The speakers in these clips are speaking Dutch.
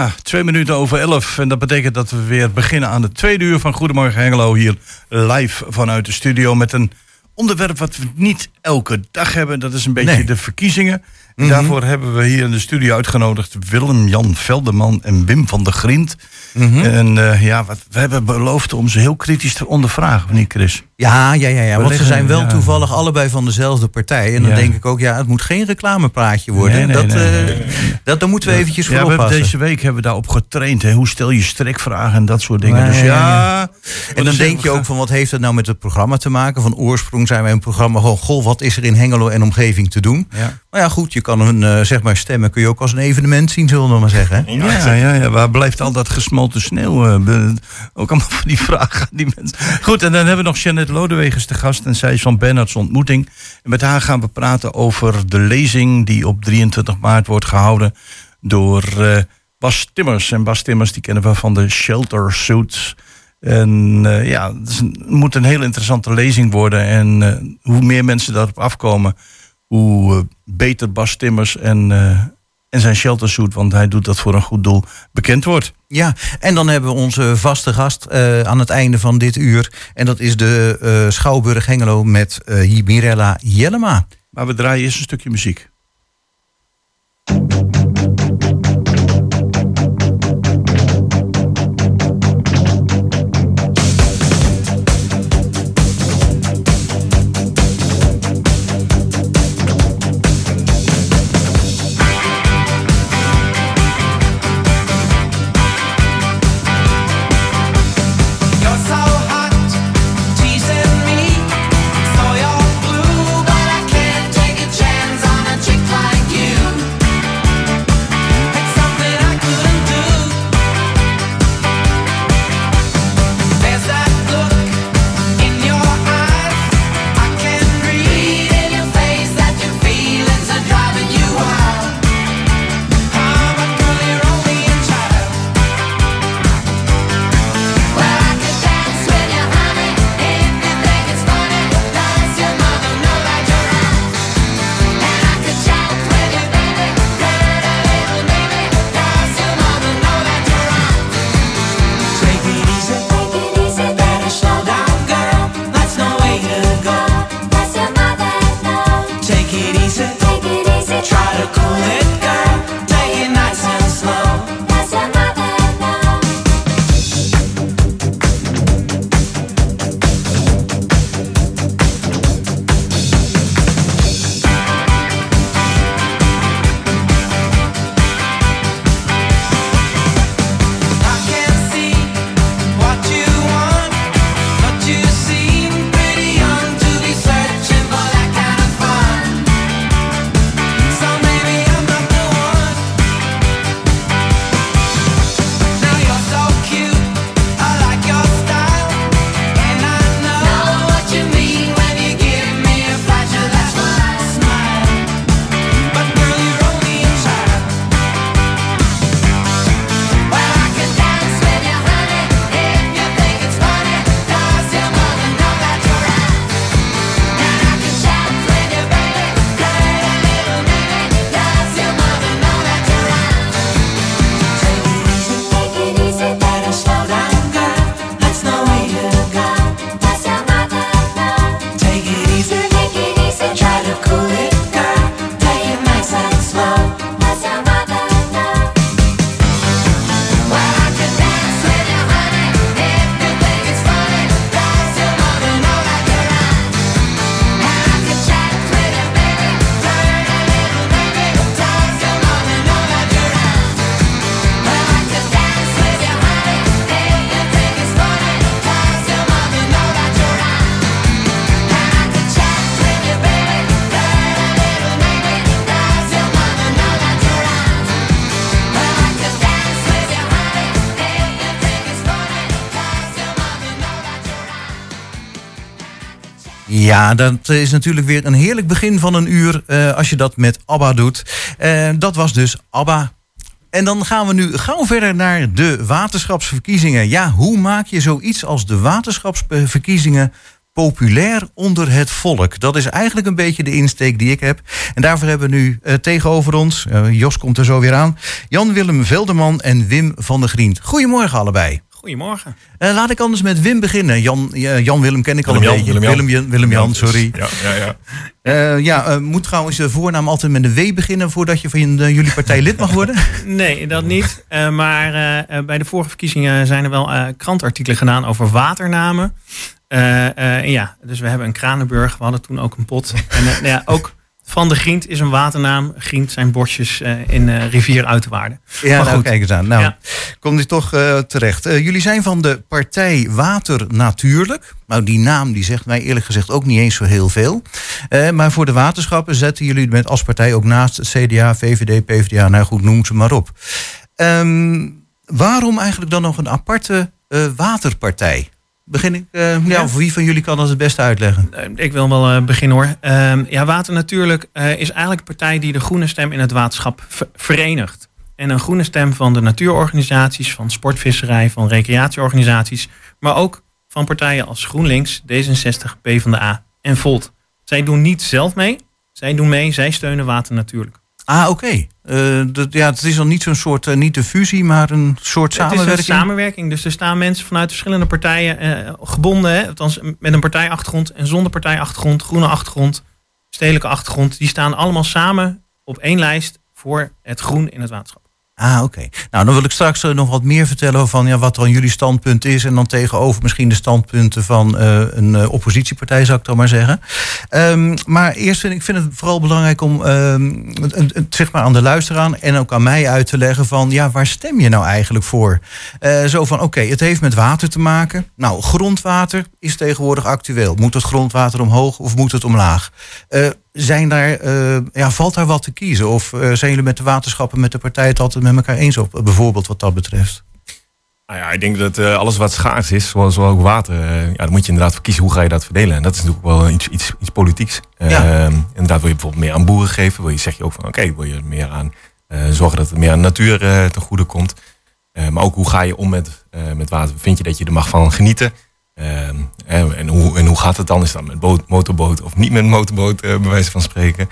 Ja, twee minuten over elf. En dat betekent dat we weer beginnen aan de tweede uur van Goedemorgen Hengelo. Hier live vanuit de studio met een onderwerp wat we niet elke dag hebben. Dat is een beetje Nee. de verkiezingen. En Mhm. daarvoor hebben we hier in de studio uitgenodigd Willem-Jan Velderman en Wim van der Griend. Mhm. En eh, ja, wat, we hebben beloofd om ze heel kritisch te ondervragen, niet Chris? Ja, ja, ja, ja. Want ze zijn wel ja. toevallig allebei van dezelfde partij. En dan Ja. denk ik ook, ja, het moet geen reclamepraatje worden. Nee, nee, dat, nee, eh, nee. dat, daar moeten we eventjes Ja, voor we hebben deze week hebben we daarop getraind. Hè? Hoe stel je strikvragen en dat soort dingen. Dus ja. En dan denk je ook van, wat heeft dat nou met het programma te maken? Van oorsprong zijn wij een programma van, goh, wat is er in Hengelo en omgeving te doen? Maar ja, goed, je kan een, eh, zeg maar, stemmen kun je ook als een evenement zien, zullen we maar zeggen. hè? Ja, ja, ja, waar blijft al dat gesmolten sneeuw? eh, ook allemaal van die vragen aan die mensen. Goed, en dan hebben we nog Jeannette Lodewegens te gast. En zij is van Bernards Ontmoeting. En met haar gaan we praten over de lezing die op 23 maart wordt gehouden door eh, Bas Timmers. En Bas Timmers, die kennen we van de Shelter Suits. En eh, ja, het moet een heel interessante lezing worden. En eh, hoe meer mensen daarop afkomen, hoe beter Bas Timmers en, en zijn sheltersuit, want hij doet dat voor een goed doel, bekend wordt. Ja, en dan hebben we onze vaste gast eh, aan het einde van dit uur. En dat is de eh, Schouwburg Hengelo met eh Mirella Jellema. Maar we draaien eerst een stukje muziek. Dat is natuurlijk weer een heerlijk begin van een uur eh, als je dat met ABBA doet. Eh, dat was dus ABBA. En dan gaan we nu gauw verder naar de waterschapsverkiezingen. Ja, hoe maak je zoiets als de waterschapsverkiezingen populair onder het volk. Dat is eigenlijk een beetje de insteek die ik heb. En daarvoor hebben we nu eh, tegenover ons, Jos komt er zo weer aan, Jan-Willem Velderman en Wim van der Grient. Goedemorgen allebei. Goedemorgen. Eh, laat ik anders met Wim beginnen. Jan, eh, Jan-Willem ken ik al een beetje. Willem-Jan. Willem-Jan, Willem-Jan, sorry. Ja, ja, ja. Eh, ja, moet trouwens de voornaam altijd met een W beginnen voordat je van jullie partij lid mag worden? Nee, dat niet. Eh, maar bij de vorige verkiezingen zijn er wel eh, krantartikelen gedaan over waternamen. Eh, eh, en ja, dus we hebben een Kranenburg. We hadden toen ook een pot. En nou ja, ook Van de Grient is een waternaam. Grient zijn bosjes eh, in eh, rivier Uiterwaarden. Ja, Maar nou, goed. kijk eens aan. Nou, Ja. komt dit toch eh, terecht. Jullie zijn van de partij Water Natuurlijk. Nou, die naam die zegt mij eerlijk gezegd ook niet eens zo heel veel. Maar voor de waterschappen zetten jullie met als partij ook naast het CDA, VVD, PvdA, nou goed, noem ze maar op. Ehm, waarom eigenlijk dan nog een aparte waterpartij? Begin ik, eh, ja. Ja. of wie van jullie kan dat het beste uitleggen? Ik wil wel eh, beginnen hoor. Ehm, ja, Water Natuurlijk eh, is eigenlijk een partij die de groene stem in het waterschap ver- verenigt. En een groene stem van de natuurorganisaties, van sportvisserij, van recreatieorganisaties. Maar ook van partijen als GroenLinks, D66, PvdA en Volt. Zij doen niet zelf mee. Zij doen mee, zij steunen Water Natuurlijk. Ah, oké. Eh, dat- ja, het is dan niet zo'n soort, eh, niet de fusie, maar een soort Het is samenwerking. een samenwerking. Dus er staan mensen vanuit verschillende partijen eh, gebonden. Hè, althans met een partijachtergrond en zonder partijachtergrond. Groene achtergrond, stedelijke achtergrond. Die staan allemaal samen op één lijst voor het groen in het waterschap. Ah, oké. Nou, dan wil ik straks eh, nog wat meer vertellen van ja, wat dan jullie standpunt is. En dan tegenover misschien de standpunten van eh, een eh, oppositiepartij, zou ik dan maar zeggen. Ehm, maar eerst vind ik vind het vooral belangrijk om het, zeg maar aan de luisteraar en ook aan mij uit te leggen van ja, waar stem je nou eigenlijk voor? Zo van oké, het heeft met water te maken. Nou, grondwater is tegenwoordig actueel. Moet het grondwater omhoog of moet het omlaag? Zijn daar, eh, ja, valt daar wat te kiezen? Of eh, zijn jullie met de waterschappen, met de partij het altijd met elkaar eens op? Bijvoorbeeld wat dat betreft. Nou ja, ik denk dat eh, alles wat schaars is, zoals ook water, ja, dan moet je inderdaad voor kiezen hoe ga je dat verdelen. En dat is natuurlijk wel iets, iets, iets politieks. Ja. inderdaad, wil je bijvoorbeeld meer aan boeren geven, wil je, zeg je ook van oké, wil je meer aan zorgen dat het meer aan natuur ten goede komt. Maar ook hoe ga je om met, met water? Vind je dat je er mag van genieten? Eh, en, en, hoe, en hoe gaat het dan? Is dat met boot, motorboot of niet met motorboot, eh, bij wijze van spreken?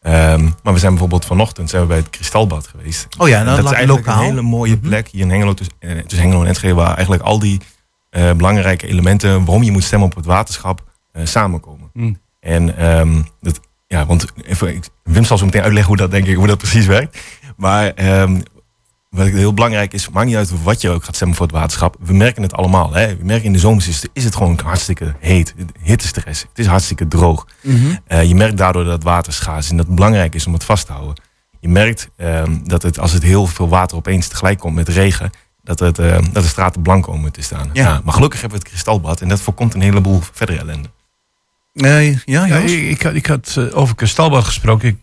Ehm, maar we zijn bijvoorbeeld vanochtend zijn we bij het Kristalbad geweest. Oh ja, nou, dat is eigenlijk lokaal. een hele mooie plek hier in Hengelo, tussen, eh, tussen Hengelo en Enschede, waar eigenlijk al die eh, belangrijke elementen waarom je moet stemmen op het waterschap samenkomen. Mm. En ehm, dat, ja, want even, Wim zal zo meteen uitleggen hoe dat denk ik, hoe dat precies werkt. Maar ehm, wat ik heel belangrijk is, maakt niet uit wat je ook gaat stemmen voor het waterschap. We merken het allemaal. Hè? We merken in de zomers is, is het gewoon hartstikke heet. Hittestress. Het is hartstikke droog. Mhm. Eh, je merkt daardoor dat het water schaars is en dat het belangrijk is om het vast te houden. Je merkt ehm, dat het, als het heel veel water opeens tegelijk komt met regen, dat, het, ehm, dat de straten blank komen te staan. Ja. Ja. maar gelukkig hebben we het kristalbad en dat voorkomt een heleboel verdere ellende. Nee, ja, Ja, ik, ik, had- ik had eh, over Kristalbad gesproken. Ik,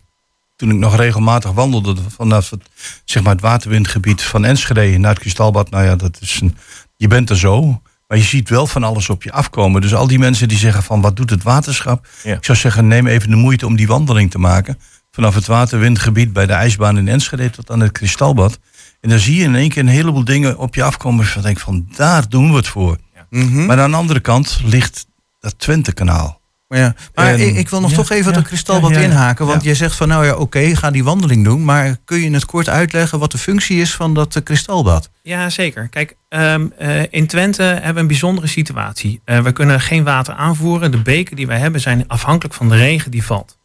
toen ik nog regelmatig wandelde vanaf het, zeg maar het waterwindgebied van Enschede naar het Kristalbad. Nou ja, dat is een, je bent er zo. Maar je ziet wel van alles op je afkomen. Dus al die mensen die zeggen van wat doet het waterschap? Ja. Ik zou zeggen neem even de moeite om die wandeling te maken. Vanaf het waterwindgebied bij de ijsbaan in Enschede tot aan het Kristalbad. En dan zie je in één keer een heleboel dingen op je afkomen. Van denk van daar doen we het voor. Mhm. Maar aan de andere kant ligt dat Twente-kanaal. Ja. Maar En- ik, ik wil nog ja, toch even ja, dat kristalbad ja, ja, inhaken. Want ja. jij zegt van nou ja, oké, ga die wandeling doen. Maar kun je het kort uitleggen wat de functie is van dat eh, kristalbad? Ja, zeker. Kijk, ehm, eh, in Twente hebben we een bijzondere situatie. Eh, we kunnen geen water aanvoeren. De beken die wij hebben zijn afhankelijk van de regen die valt.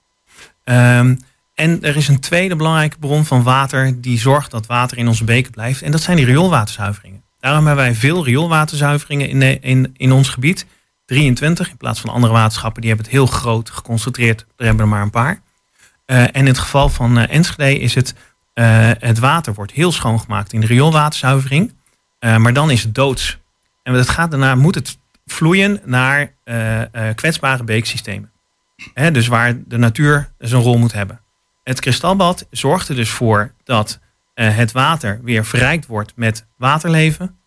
Ehm, en er is een tweede belangrijke bron van water die zorgt dat water in onze beken blijft. En dat zijn die rioolwaterzuiveringen. Daarom hebben wij veel rioolwaterzuiveringen in, de- in, in ons gebied. 23 in plaats van andere waterschappen. Die hebben het heel groot geconcentreerd. Er hebben er maar een paar. Eh, en in het geval van eh, Enschede is het eh, het water wordt heel schoongemaakt in de rioolwaterzuivering. Maar dan is het doods. En het gaat daarna, moet het vloeien naar kwetsbare beeksystemen. Hè, dus waar de natuur zijn rol moet hebben. Het kristalbad zorgt er dus voor dat het water weer verrijkt wordt met waterleven.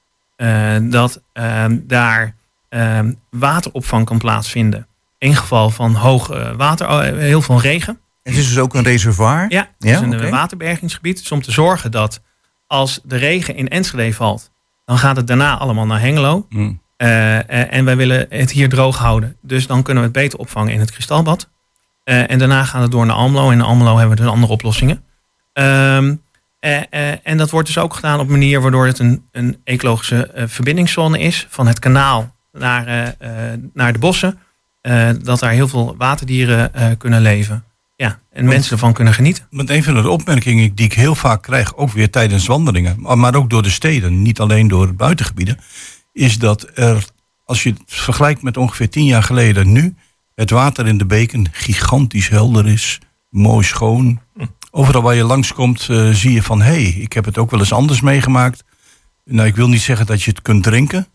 Dat ehm, daar ehm, wateropvang kan plaatsvinden. In geval van hoog eh, water, oh, eh, heel veel regen. Het is dus ook een reservoir. Ja, het Ja, is een oké. waterbergingsgebied. Dus om te zorgen dat als de regen in Enschede valt, dan gaat het daarna allemaal naar Hengelo. Mm. Eh, eh, en wij willen het hier droog houden. Dus dan kunnen we het beter opvangen in het kristalbad. Eh, en daarna gaan we door naar Almelo. En in Almelo hebben we dus andere oplossingen. Ehm, eh, eh, en dat wordt dus ook gedaan op een manier waardoor het een, een ecologische eh, verbindingszone is. Van het kanaal naar, eh, eh, naar de bossen. Eh, dat daar heel veel waterdieren kunnen leven. Ja, en mensen ervan kunnen genieten. Want een van de opmerkingen die ik heel vaak krijg, ook weer tijdens wandelingen, maar- ook door de steden, niet alleen door buitengebieden, is dat er, als je het vergelijkt met ongeveer tien jaar geleden, nu het water in de beken gigantisch helder is, mooi schoon. Overal waar je langskomt eh, zie je van, hé, hey, ik heb het ook wel eens anders meegemaakt. Nou, ik wil niet zeggen dat je het kunt drinken,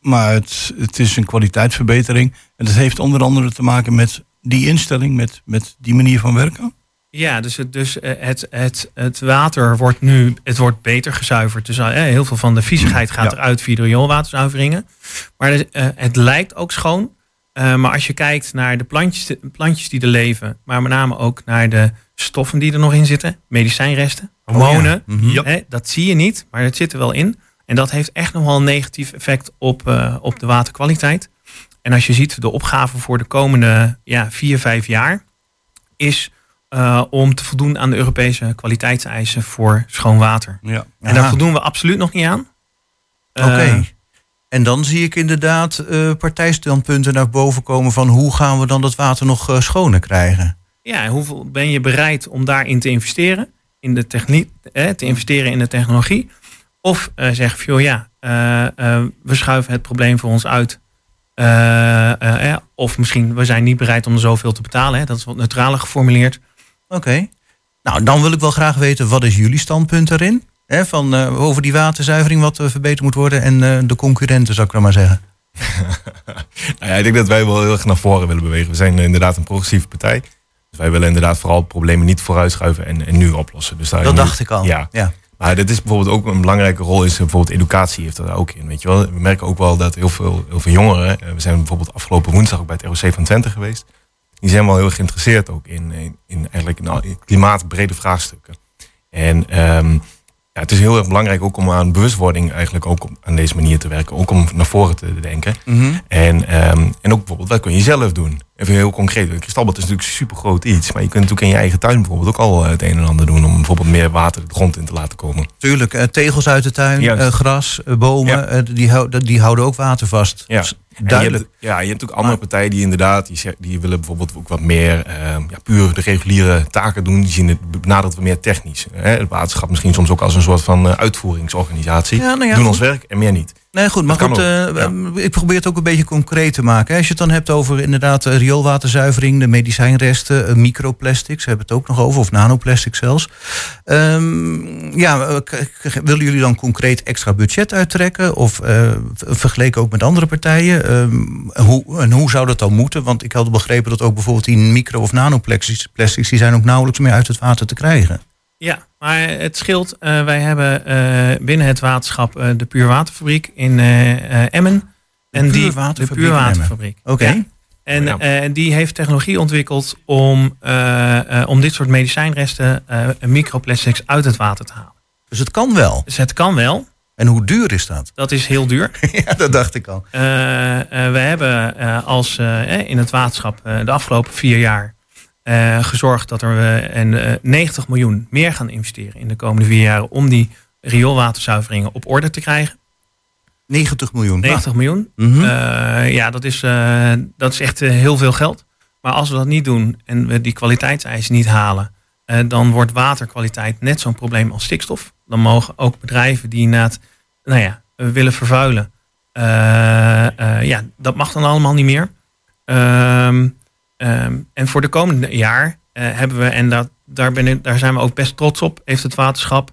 maar het, het is een kwaliteitsverbetering. En dat heeft onder andere te maken met die instelling, met, met die manier van werken. Ja, dus, het, dus eh, het, het, het water wordt nu het wordt beter gezuiverd. Dus eh, heel veel van de viezigheid gaat Ja. eruit via de rioolwaterzuiveringen. Maar dus, eh, het lijkt ook schoon. Maar als je kijkt naar de plantjes, plantjes die er leven, maar met name ook naar de stoffen die er nog in zitten, medicijnresten, hormonen, Mhm. Ja. dat zie je niet, maar het zit er wel in. En dat heeft echt nog wel een negatief effect op, eh, op de waterkwaliteit. En als je ziet de opgave voor de komende ja, vier, vijf jaar, is eh, om te voldoen aan de Europese kwaliteitseisen voor schoon water. Ja. En daar voldoen we absoluut nog niet aan. Oké. Eh, En dan zie ik inderdaad partijstandpunten naar boven komen van hoe gaan we dan dat water nog schoner krijgen? ja, en hoeveel ben je bereid om daarin te investeren? In de techniek, eh, te investeren in de technologie? Of eh zeg van, joh, ja, eh, eh, we schuiven het probleem voor ons uit. Eh, of misschien, we zijn niet bereid om er zoveel te betalen. Hè? Dat is wat neutraler geformuleerd. Oké. Nou, dan wil ik wel graag weten, wat is jullie standpunt daarin? Hè, van, eh, over die waterzuivering, wat verbeterd moet worden. En eh, de concurrenten, zou ik dan maar zeggen. Nou ja, ik denk dat wij wel heel erg naar voren willen bewegen. We zijn inderdaad een progressieve partij. Dus wij willen inderdaad vooral problemen niet vooruitschuiven en, en nu oplossen. Dus daar Dat dacht ik al. Ja. ja. Maar dit is bijvoorbeeld ook een belangrijke rol, is bijvoorbeeld educatie heeft er ook in. Weet je wel? We merken ook wel dat heel veel, heel veel jongeren, we zijn bijvoorbeeld afgelopen woensdag ook bij het ROC van Twente geweest. Die zijn wel heel geïnteresseerd ook in, in, in eigenlijk in, klimaatbrede vraagstukken. En ehm, ja, het is heel erg belangrijk ook om aan bewustwording eigenlijk ook aan deze manier te werken. Ook om naar voren te denken. Mhm. En, ehm, en ook bijvoorbeeld, wat kun je zelf doen? Even heel concreet. Een kristalbad is natuurlijk super groot iets. Maar je kunt natuurlijk in je eigen tuin bijvoorbeeld ook al eh, het een en ander doen. Om bijvoorbeeld meer water de grond in te laten komen. Tuurlijk, eh, tegels uit de tuin, Juist. eh, gras, bomen, Ja. die, hou- die houden ook water vast. Ja. En je Duidelijk. hebt, ja, je hebt ook andere partijen die inderdaad, die, die willen bijvoorbeeld ook wat meer, ehm, ja, puur de reguliere taken doen. Die zien het benaderd wat meer technisch. Hè? Het waterschap misschien soms ook als een soort van uitvoeringsorganisatie. Ja, nou ja, doen goed. ons werk en meer niet. Nee, goed, maar goed, eh, ja. ik probeer het ook een beetje concreet te maken. Als je het dan hebt over inderdaad eh, rioolwaterzuivering, de medicijnresten, eh, microplastics, hebben we het ook nog over, of nanoplastics zelfs. Ehm, ja, willen jullie dan concreet extra budget uittrekken? Of vergeleken ook met andere partijen? Ehm, hoe, en hoe zou dat dan moeten? Want ik had begrepen dat ook bijvoorbeeld die micro- of nanoplastics, plastics, die zijn ook nauwelijks meer uit het water te krijgen. Ja, maar het scheelt. Eh, wij hebben eh, binnen het waterschap eh, de Puurwaterfabriek in Emmen. en die, Puurwaterfabriek de in Emmen. Puurwaterfabriek. Oké. Ja. En Ja. die heeft technologie ontwikkeld om, om dit soort medicijnresten, eh, microplastics, uit het water te halen. Dus het kan wel. Dus het kan wel. En hoe duur is dat? Dat is heel duur. ja, dat dacht ik al. Eh, eh, we hebben eh, als, in het waterschap eh, de afgelopen vier jaar eh, gezorgd dat er eh, een, eh, 90 miljoen meer gaan investeren in de komende vier jaar om die rioolwaterzuiveringen op orde te krijgen. 90 miljoen. 90 miljoen. Mhm. Eh, ja, dat is, eh, dat is echt eh, heel veel geld. Maar als we dat niet doen en we die kwaliteitseisen niet halen, eh, dan wordt waterkwaliteit net zo'n probleem als stikstof. Dan mogen ook bedrijven die na het, nou ja, eh, willen vervuilen, eh, eh, ja, dat mag dan allemaal niet meer. Ehm, ehm, en voor de komende jaar eh, hebben we, en dat, daar, ben ik, daar zijn we ook best trots op, heeft het waterschap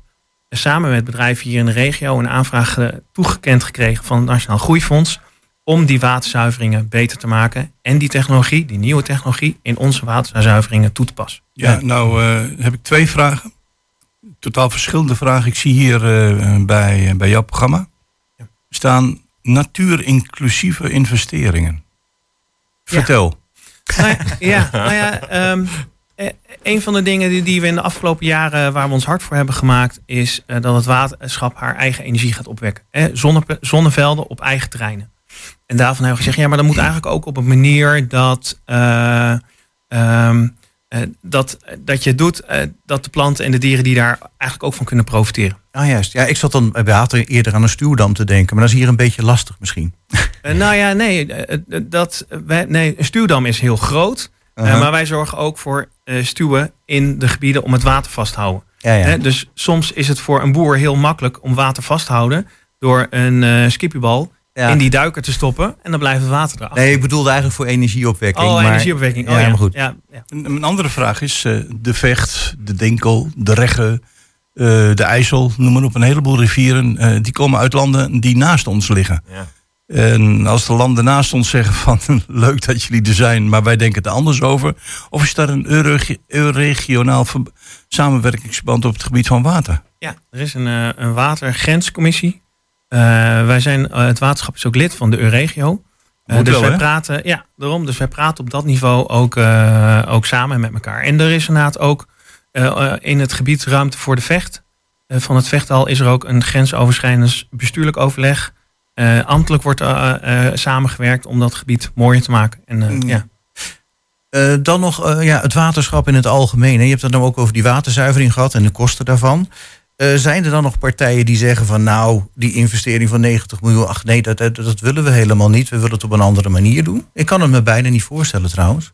eh, samen met bedrijven hier in de regio een aanvraag toegekend gekregen van het Nationaal Groeifonds om die waterzuiveringen beter te maken en die technologie, die nieuwe technologie, in onze waterzuiveringen toe te passen. Ja, nou eh, heb ik twee vragen. Totaal verschillende vragen. Ik zie hier eh, bij, bij jouw programma Ja. staan natuurinclusieve investeringen. Vertel. Nou ja, ja, nou ehm, eh, een van de dingen die, die we in de afgelopen jaren waar we ons hard voor hebben gemaakt, is eh, dat het waterschap haar eigen energie gaat opwekken. Eh, zonne, zonnevelden op eigen terreinen. En daarvan hebben we gezegd, ja, maar dat moet eigenlijk ook op een manier dat, eh, ehm, eh, dat, dat je doet eh, dat de planten en de dieren die daar eigenlijk ook van kunnen profiteren. Ah, juist. Ja, ik zat dan bij water eerder aan een stuwdam te denken. Maar dat is hier een beetje lastig misschien. Eh, nou ja, nee, eh, eh, dat, wij, nee, een stuwdam is heel groot. eh, maar wij zorgen ook voor eh, stuwen in de gebieden om het water vast te houden. Ja, ja. Dus soms is het voor een boer heel makkelijk om water vast te houden door een eh skippiebal Ja. in die duiker te stoppen en dan blijft het water erachter. Nee, ik bedoelde eigenlijk voor energieopwekking. oh, maar... energieopwekking. Oh, ja, ja, maar goed. Ja, ja. Een, een andere vraag is eh, de Vecht, de Dinkel, de Regge, eh, de IJssel, noem maar op. Een heleboel rivieren, eh, die komen uit landen die naast ons liggen. Ja. En als de landen naast ons zeggen van leuk dat jullie er zijn, maar wij denken er anders over. Of is daar een regionaal samenwerkingsverband op het gebied van water? Ja, er is een, een watergrenscommissie. Eh, wij zijn, eh, het waterschap is ook lid van de Euregio. Eh, dus wel, wij hè? praten, ja, daarom. Dus wij praten op dat niveau ook, ook samen met elkaar. En er is inderdaad ook in het gebied ruimte voor de vecht. Van het vechtal is er ook een grensoverschrijdend bestuurlijk overleg. Eh ambtelijk wordt eh, eh, samengewerkt om dat gebied mooier te maken. En, Mm. ja. Dan nog ja, het waterschap in het algemeen. hè. Je hebt het dan ook over die waterzuivering gehad en de kosten daarvan. Eh, zijn er dan nog partijen die zeggen van nou, die investering van 90 miljoen, ach nee, dat, dat, dat willen we helemaal niet. We willen het op een andere manier doen. Ik kan het me bijna niet voorstellen trouwens.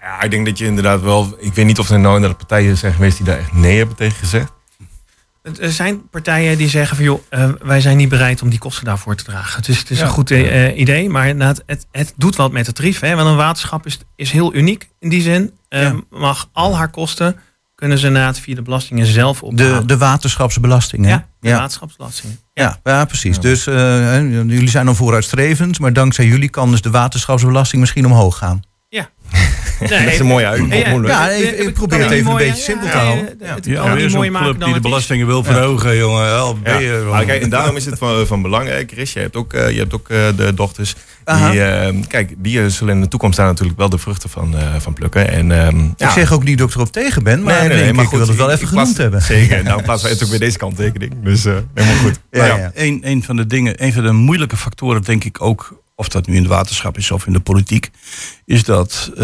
Ja, ik denk dat je inderdaad wel. Ik weet niet of er nou inderdaad partijen zijn geweest die daar echt nee hebben tegen gezegd. Er zijn partijen die zeggen van joh, eh, wij zijn niet bereid om die kosten daarvoor te dragen. Dus het is Ja. een goed eh, idee, maar inderdaad, het, het doet wat met het tarief. Hè? Want een waterschap is, is heel uniek in die zin. Ja. Mag al haar kosten kunnen ze inderdaad via de belastingen zelf De, ophalen. de waterschapsbelasting. Hè? ja, de ja. waterschapsbelasting. Ja, ja, precies. Ja. Dus eh, jullie zijn dan vooruitstrevend, maar dankzij jullie kan dus de waterschapsbelasting misschien omhoog gaan. Nee, dat is een mooie uit. Ja, mooi leuk. Ja, ik- ik probeer het even een beetje simpel te ja, houden. ja, Ja. Het Ja, kan niet weer zo'n club dan die de belastingen wil verhogen, jongen. Ja. kijk, en daarom is het van, van belang, hè, Chris. Je hebt ook, eh, je hebt ook eh, de dochters. Die, eh, kijk, die eh, zullen in de toekomst daar natuurlijk wel de vruchten van, eh, van plukken. En, ehm, Ik ja. zeg ook niet dat ik erop tegen ben, maar, nee, nee, ik wil het wel even genoemd plaats- hebben. Zeker, nou plaatsen wij het ook bij deze kanttekening. Dus eh, helemaal goed. Ja, Maar ja. Een, een van de dingen, een van de moeilijke factoren, denk ik ook, of dat nu in het waterschap is of in de politiek, is dat eh,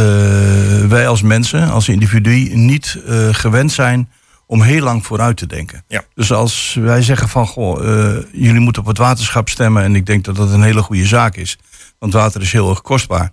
wij als mensen, als individu, niet eh, gewend zijn om heel lang vooruit te denken. Ja. Dus als wij zeggen van, goh, eh, jullie moeten op het waterschap stemmen, en ik denk dat dat een hele goede zaak is, want water is heel erg kostbaar.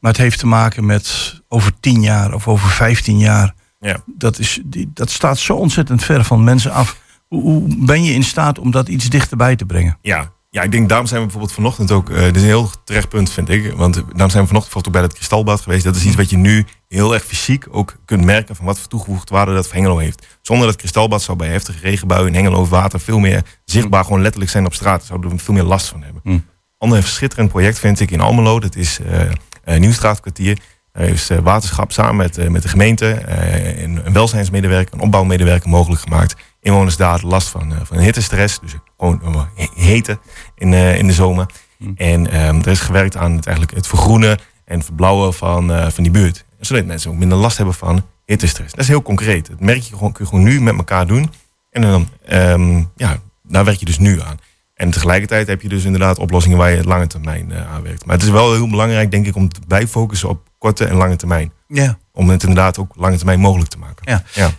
Maar het heeft te maken met over 10 jaar of over 15 jaar. Ja. Dat, is, die, dat staat zo ontzettend ver van mensen af. Hoe, hoe ben je in staat om dat iets dichterbij te brengen? Ja, ja, ik denk daarom zijn we bijvoorbeeld vanochtend ook. eh dit is een heel terecht punt, vind ik. Want daarom zijn we vanochtend bijvoorbeeld ook bij het kristalbad geweest. Dat is iets wat je nu heel erg fysiek ook kunt merken van wat voor toegevoegde waarde dat voor Hengelo heeft. Zonder dat kristalbad zou bij heftige regenbuien in Hengelo of water veel meer zichtbaar gewoon letterlijk zijn op straat. Zouden we veel meer last van hebben. Hmm. Ander schitterend project vind ik in Almelo. Dat is eh eh, Nieuwstraatkwartier. Daar heeft eh, waterschap samen met, eh, met de gemeente eh, een, een welzijnsmedewerker, een opbouwmedewerker mogelijk gemaakt. Inwoners daar last van, eh, van hittestress. Dus gewoon he- hete in, eh, in de zomer. Hmm. En ehm, er is gewerkt aan het, eigenlijk het vergroenen en verblauwen van, eh, van die buurt. Zodat mensen ook minder last hebben van hittestress. Dat is heel concreet. Dat merk je gewoon, kun je gewoon nu met elkaar doen. En dan, ehm, ja, daar werk je dus nu aan. En tegelijkertijd heb je dus inderdaad oplossingen waar je lange termijn aan werkt. Maar het is wel heel belangrijk, denk ik, om te bijfocussen op korte en lange termijn. Ja. Om het inderdaad ook lange termijn mogelijk te maken. Ja. ja.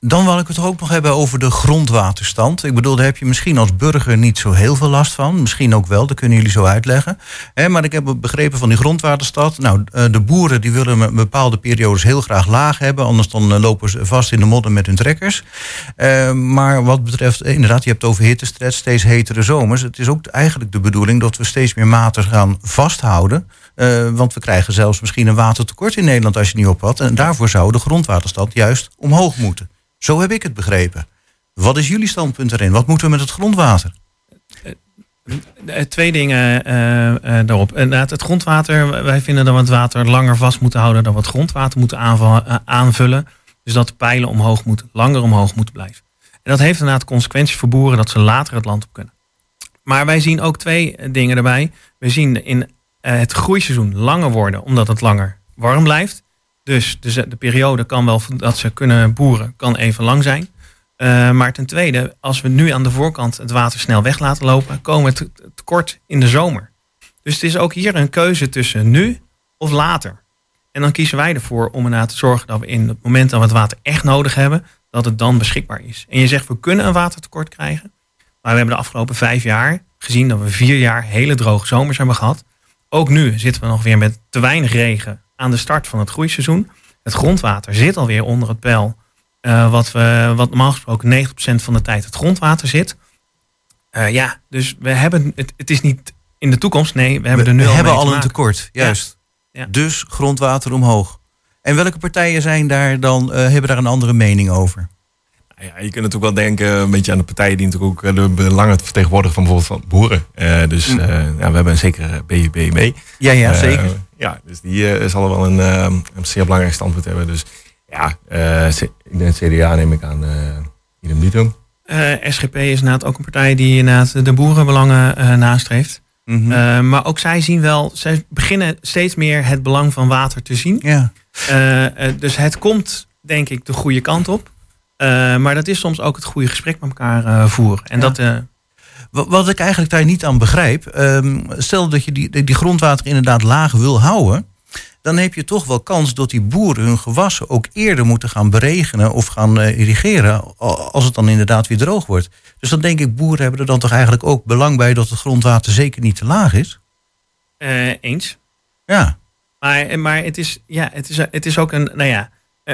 Dan wil ik het ook nog hebben over de grondwaterstand. Ik bedoel, daar heb je misschien als burger niet zo heel veel last van. Misschien ook wel, dat kunnen jullie zo uitleggen. Maar ik heb begrepen van die grondwaterstand. Nou, eh, de boeren die willen bepaalde periodes heel graag laag hebben. Anders dan eh, lopen ze vast in de modder met hun trekkers. Eh, maar wat betreft, inderdaad, je hebt over hittestress, steeds hetere zomers. Het is ook eigenlijk de bedoeling dat we steeds meer water gaan vasthouden. Want we krijgen zelfs misschien een watertekort in Nederland als je niet oppast. En daarvoor zou de grondwaterstand juist omhoog moeten. Zo heb ik het begrepen. Wat is jullie standpunt erin? Wat moeten we met het grondwater? Eh, Twee dingen eh, eh, daarop. Inderdaad, het grondwater. Wij vinden dat we het water langer vast moeten houden. Dat we het grondwater moeten eh, aanvullen. Dus dat de pijlen omhoog moeten, langer omhoog moeten blijven. En dat heeft inderdaad consequenties voor boeren dat ze later het land op kunnen. Maar wij zien ook twee eh, dingen erbij. We zien in eh, het groeiseizoen langer worden, omdat het langer warm blijft. Dus de, de periode kan wel dat ze kunnen boeren, kan even lang zijn. Eh, maar ten tweede, als we nu aan de voorkant het water snel weg laten lopen, komen we te- tekort in de zomer. Dus het is ook hier een keuze tussen nu of later. En dan kiezen wij ervoor om ernaar te zorgen dat we in het moment dat we het water echt nodig hebben, dat het dan beschikbaar is. En je zegt we kunnen een watertekort krijgen. Maar we hebben de afgelopen vijf jaar gezien dat we vier jaar hele droge zomers hebben gehad. Ook nu zitten we nog weer met te weinig regen aan de start van het groeiseizoen. Het grondwater zit alweer onder het peil. eh, wat, we, wat normaal gesproken 90% van de tijd het grondwater zit. Eh, ja, dus we hebben het, het is niet in de toekomst. Nee, we hebben er nu we al hebben mee al te een tekort, juist. Ja. Dus grondwater omhoog. En welke partijen zijn daar dan, eh, hebben daar een andere mening over? Nou Ja, je kunt natuurlijk wel denken een beetje aan de partijen die natuurlijk ook de belangen vertegenwoordigen van bijvoorbeeld van boeren. Eh, dus Mm. eh, ja, we hebben een zekere BUB mee. Ja, ja, zeker. Ja, dus die eh, zal wel een, eh, een zeer belangrijk standpunt hebben. Dus ja, eh, denk het CDA neem ik aan uh, idem dito. Eh, SGP is inderdaad ook een partij die inderdaad de boerenbelangen eh, nastreeft. Mhm. Eh, maar ook zij zien wel, zij beginnen steeds meer het belang van water te zien. ja. Eh, eh, dus het komt, denk ik, de goede kant op. Eh, maar dat is soms ook het goede gesprek met elkaar eh, voeren. En Ja. dat, eh, Wat, ik eigenlijk daar niet aan begrijp, ehm, stel dat je die, die grondwater inderdaad laag wil houden, dan heb je toch wel kans dat die boeren hun gewassen ook eerder moeten gaan beregenen of gaan eh, irrigeren, als het dan inderdaad weer droog wordt. Dus dan denk ik, boeren hebben er dan toch eigenlijk ook belang bij dat het grondwater zeker niet te laag is. eh, eens. Ja, Maar, maar het, is, ja, het, is, het is ook een, nou ja,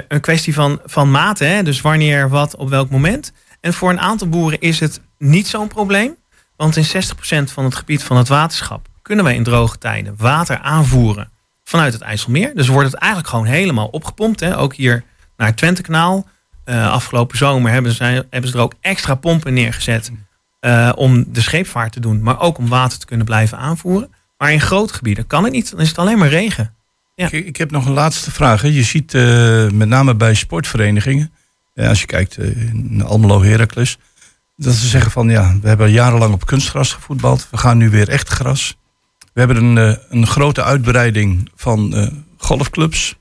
een kwestie van, van mate. Hè? Dus wanneer, wat, op welk moment. En voor een aantal boeren is het niet zo'n probleem. Want in 60% van het gebied van het waterschap kunnen wij in droge tijden water aanvoeren vanuit het IJsselmeer. Dus wordt het eigenlijk gewoon helemaal opgepompt. Hè? Ook hier naar het Twentekanaal. Eh, afgelopen zomer hebben ze, hebben ze er ook extra pompen neergezet eh, om de scheepvaart te doen. Maar ook om water te kunnen blijven aanvoeren. Maar in grote gebieden kan het niet. Dan is het alleen maar regen. Ja. Ik, ik heb nog een laatste vraag. hè. Je ziet eh, met name bij sportverenigingen, als je kijkt in Almelo Heracles, dat ze zeggen van ja, we hebben jarenlang op kunstgras gevoetbald. We gaan nu weer echt gras. We hebben een, eh, een grote uitbreiding van eh, golfclubs.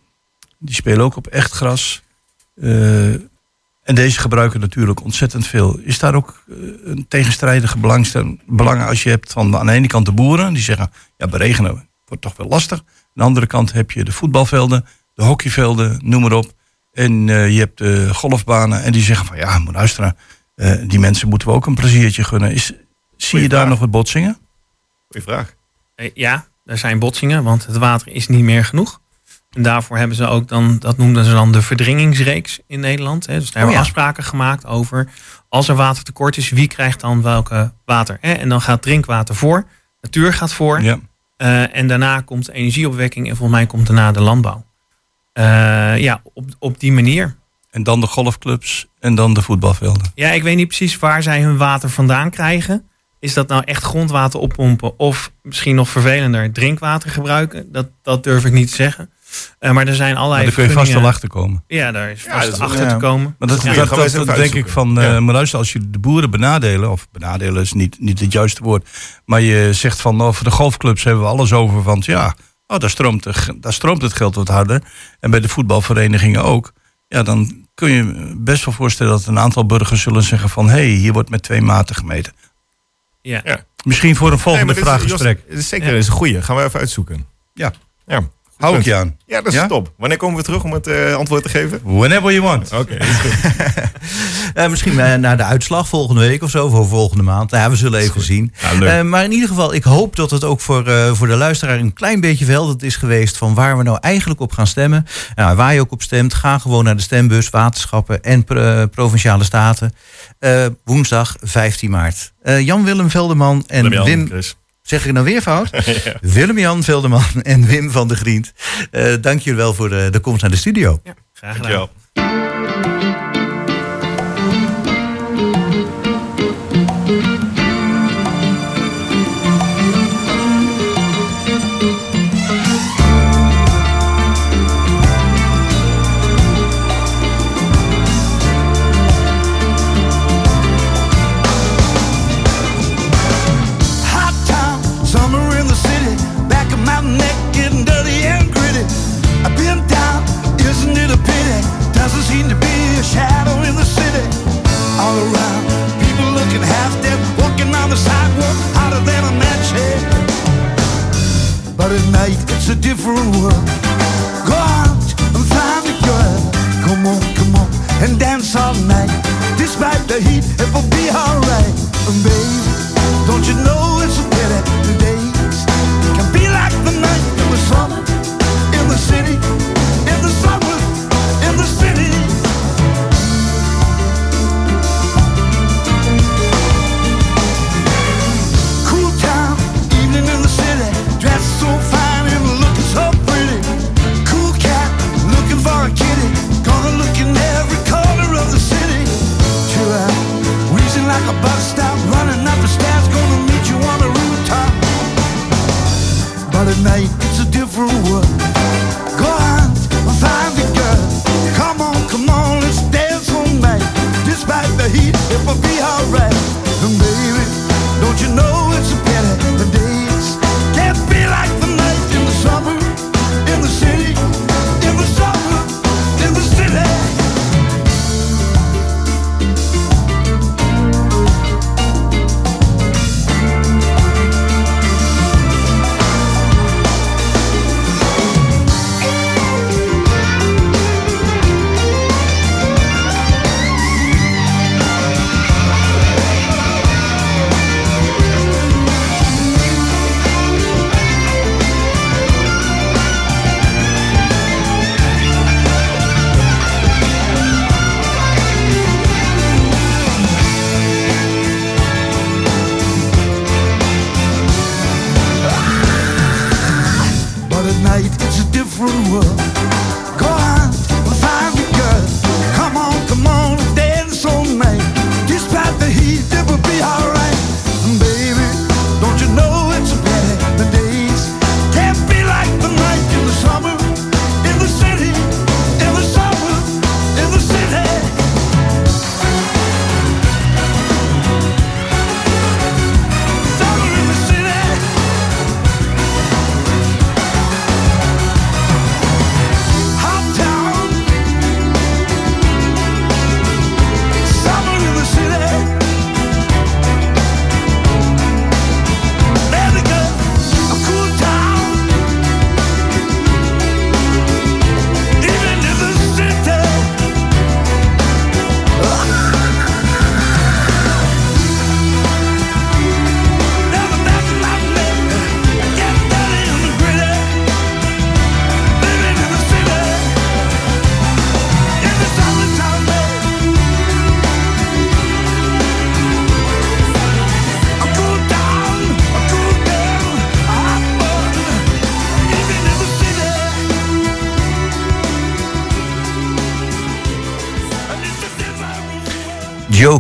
Die spelen ook op echt gras. Eh, en deze gebruiken natuurlijk ontzettend veel. Is daar ook een tegenstrijdige belangen als je hebt van aan de ene kant de boeren, die zeggen ja, beregenen wordt toch wel lastig. Aan de andere kant heb je de voetbalvelden, de hockeyvelden, noem maar op. En je hebt de golfbanen en die zeggen van ja, moet luisteren, eh, die mensen moeten we ook een pleziertje gunnen. Is, zie je daar nog wat botsingen? Goeie vraag. Eh, Ja, er zijn botsingen, want het water is niet meer genoeg. En daarvoor hebben ze ook dan, dat noemden ze dan de verdringingsreeks in Nederland. Hè. Dus daar hebben we ja. afspraken gemaakt over als er watertekort is, wie krijgt dan welke water. Hè. En dan gaat drinkwater voor, natuur gaat voor. Ja. Eh, en daarna komt de energieopwekking en volgens mij komt daarna de landbouw. Eh, ja, op, op die manier. En dan de golfclubs en dan de voetbalvelden. Ja, ik weet niet precies waar zij hun water vandaan krijgen. Is dat nou echt grondwater oppompen of misschien nog vervelender drinkwater gebruiken? Dat, dat durf ik niet te zeggen. Eh, maar er zijn allerlei Maar daar kun je vast wel achter komen. Ja, daar is Ja, vast is- achter ja. te komen. Maar dat, Ja, dat, dat, denk ik van, eh Ja. maar luister, als je de boeren benadelen, of benadelen is niet, niet het juiste woord, maar je zegt van, nou, voor de golfclubs hebben we alles over, want ja, oh, daar, stroomt, de daar stroomt het geld wat harder. En bij de voetbalverenigingen ook. Ja, dan kun je best wel voorstellen dat een aantal burgers zullen zeggen van, hé, hey, hier wordt met twee maten gemeten. Ja. Ja. Misschien voor een volgende Nee, is- vraaggesprek. Jos, dit is zeker Ja. is een goeie. Gaan we even uitzoeken. Ja. Ja. Hou ik je aan. Ja, dat is Ja? top. Wanneer komen we terug om het eh, antwoord te geven? Whenever you want. Oké. Eh, misschien eh, naar de uitslag volgende week of zo, of volgende maand. Nou ja, we zullen even zien. Ja, maar in ieder geval, ik hoop dat het ook voor, voor de luisteraar een klein beetje verhelderend is geweest van waar we nou eigenlijk op gaan stemmen. Nou, waar je ook op stemt, ga gewoon naar de stembus, waterschappen en pro- provinciale staten. Woensdag 15 maart. Jan-Willem Velderman en Wim. Zeg ik nou weer fout? Willem-Jan Velderman en Wim van de Griend. Eh, dank jullie wel voor de, de komst naar de studio. Ja, graag gedaan. At night it's a different world. Go out and find a girl. Come on, come on, and dance all night. Despite the heat, it will be alright. And baby, don't you know it's a pity the days can be like the night in the summer,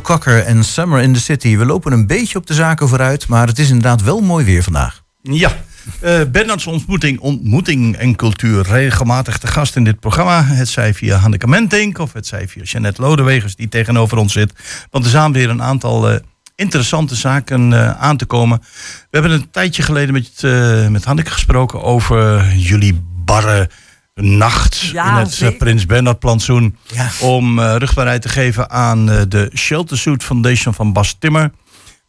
Joe en Summer in the City. We lopen een beetje op de zaken vooruit, maar het is inderdaad wel mooi weer vandaag. Ja, eh Bernards ontmoeting, ontmoeting en cultuur. Regelmatig te gast in dit programma. Het zij via Hanneke Mentink of het zij via Jeannette Lodewegers die tegenover ons zit. Want er zijn weer een aantal eh, interessante zaken eh, aan te komen. We hebben een tijdje geleden met, eh, met Hanneke gesproken over jullie barre nacht Ja, in het eh, zeker. Prins Bernhard plantsoen. Ja. Om eh rugbaarheid te geven aan eh, de Shelter Suit Foundation van Bas Timmer.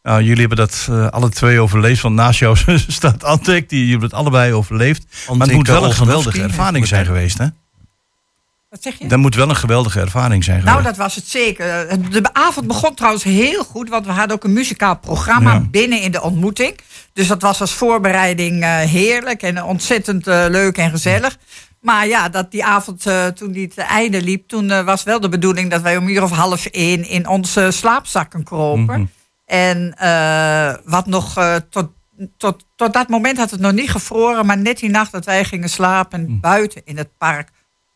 Nou, jullie hebben dat eh, alle twee overleefd. Want naast jou staat Antek. Die jullie hebben het allebei overleefd. maar het moet wel een geweldige ervaring zijn geweest, hè? Wat zeg je? Dat moet wel een geweldige ervaring zijn geweest. Nou, dat was het zeker. De avond begon trouwens heel goed, want we hadden ook een muzikaal programma Ja. binnen in de ontmoeting. Dus dat was als voorbereiding eh, heerlijk en ontzettend leuk en gezellig. Maar ja, dat die avond, eh, toen die te einde liep, toen eh, was wel de bedoeling dat wij om uur of half één in onze slaapzakken kropen. Mhm. En eh, wat nog tot, tot, tot dat moment had het nog niet gevroren, maar net die nacht dat wij gingen slapen buiten in het park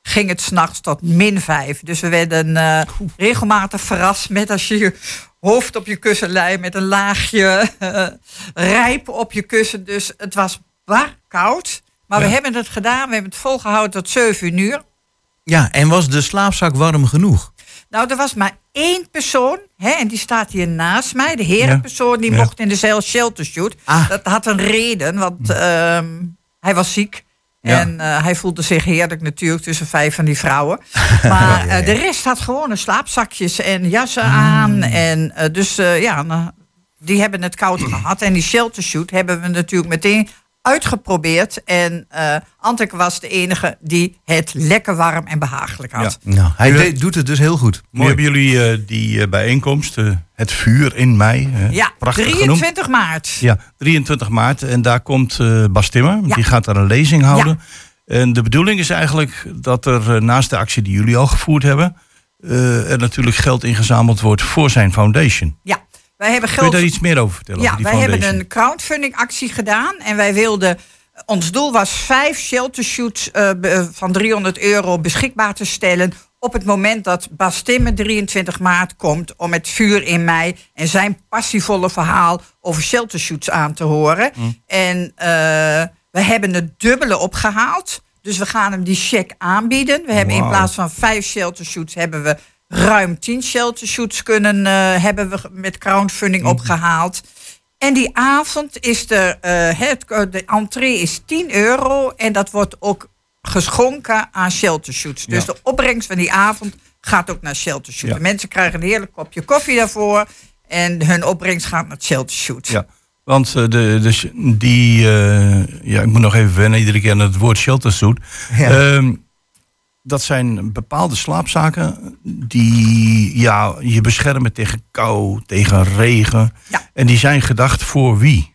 ging het s'nachts tot min vijf. Dus we werden regelmatig verrast met als je je hoofd op je kussen lei met een laagje eh, rijp op je kussen. Dus het was bar koud. Maar we hebben het gedaan. We hebben het volgehouden tot 7 uur. Ja, en was de slaapzak warm genoeg? Nou, er was maar één persoon, hè, en die staat hier naast mij. De herenpersoon, die Ja. mocht in de zeil shelter shoot. Ah. Dat had een reden, want ehm, hij was ziek. Ja. En eh, hij voelde zich heerlijk natuurlijk tussen vijf van die vrouwen. Maar eh, de rest had gewoon een slaapzakjes en jassen aan. En eh, dus ja, nou, die hebben het koud gehad. En die shelter shoot hebben we natuurlijk meteen uitgeprobeerd. En eh Anteke was de enige die het lekker warm en behagelijk had. Nou, hij doet het dus heel goed. Nu hebben jullie eh, die eh, bijeenkomst, eh, het vuur in mei. hè, Ja, prachtig genoemd. 23 maart. Ja, 23 maart. En daar komt eh Bas Timmer. Ja. Die gaat daar een lezing houden. En de bedoeling is eigenlijk dat er naast de actie die jullie al gevoerd hebben... eh, er natuurlijk geld ingezameld wordt voor zijn foundation. Ja, wij hebben Kun je geld. daar iets meer over vertellen? Ja, over die wij hebben een crowdfunding actie gedaan. En wij wilden. Ons doel was vijf shelter shoots eh, be- van 300 euro beschikbaar te stellen. Op het moment dat Bas Timmer 23 maart komt om het vuur in mei en zijn passievolle verhaal over shelter shoots aan te horen. En eh, we hebben het dubbele opgehaald. Dus we gaan hem die check aanbieden. We hebben in plaats van vijf shelter shoots hebben we ruim 10 shelter shoots kunnen eh, hebben we met crowdfunding opgehaald. En die avond is de, eh, het, de entree is 10 euro en dat wordt ook geschonken aan shelter shoots. Dus Ja. de opbrengst van die avond gaat ook naar shelter shoots. Ja. Mensen krijgen een heerlijk kopje koffie daarvoor en hun opbrengst gaat naar shelter shoots. Ja, want eh, de, de, die, eh, ja, ik moet nog even wennen iedere keer aan het woord sheltersuit. Ja. Ehm, dat zijn bepaalde slaapzaken die ja, je beschermen tegen kou, tegen regen. Ja. En die zijn gedacht voor wie?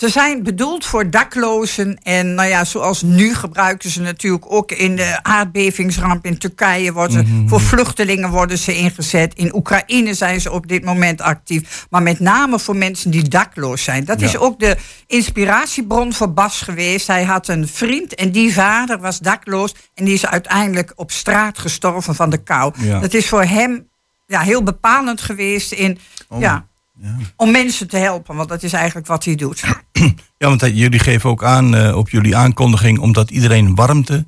Ze zijn bedoeld voor daklozen. En nou ja, zoals nu gebruiken ze natuurlijk ook in de aardbevingsramp in Turkije. Worden Mhm. Voor vluchtelingen worden ze ingezet. In Oekraïne zijn ze op dit moment actief. Maar met name voor mensen die dakloos zijn. Dat Ja. is ook de inspiratiebron voor Bas geweest. Hij had een vriend en die vader was dakloos. En die is uiteindelijk op straat gestorven van de kou. Ja. Dat is voor hem ja, heel bepalend geweest in... Oh, ja, om mensen te helpen, want dat is eigenlijk wat hij doet. Ja, want jullie geven ook aan eh, op jullie aankondiging... omdat iedereen warmte,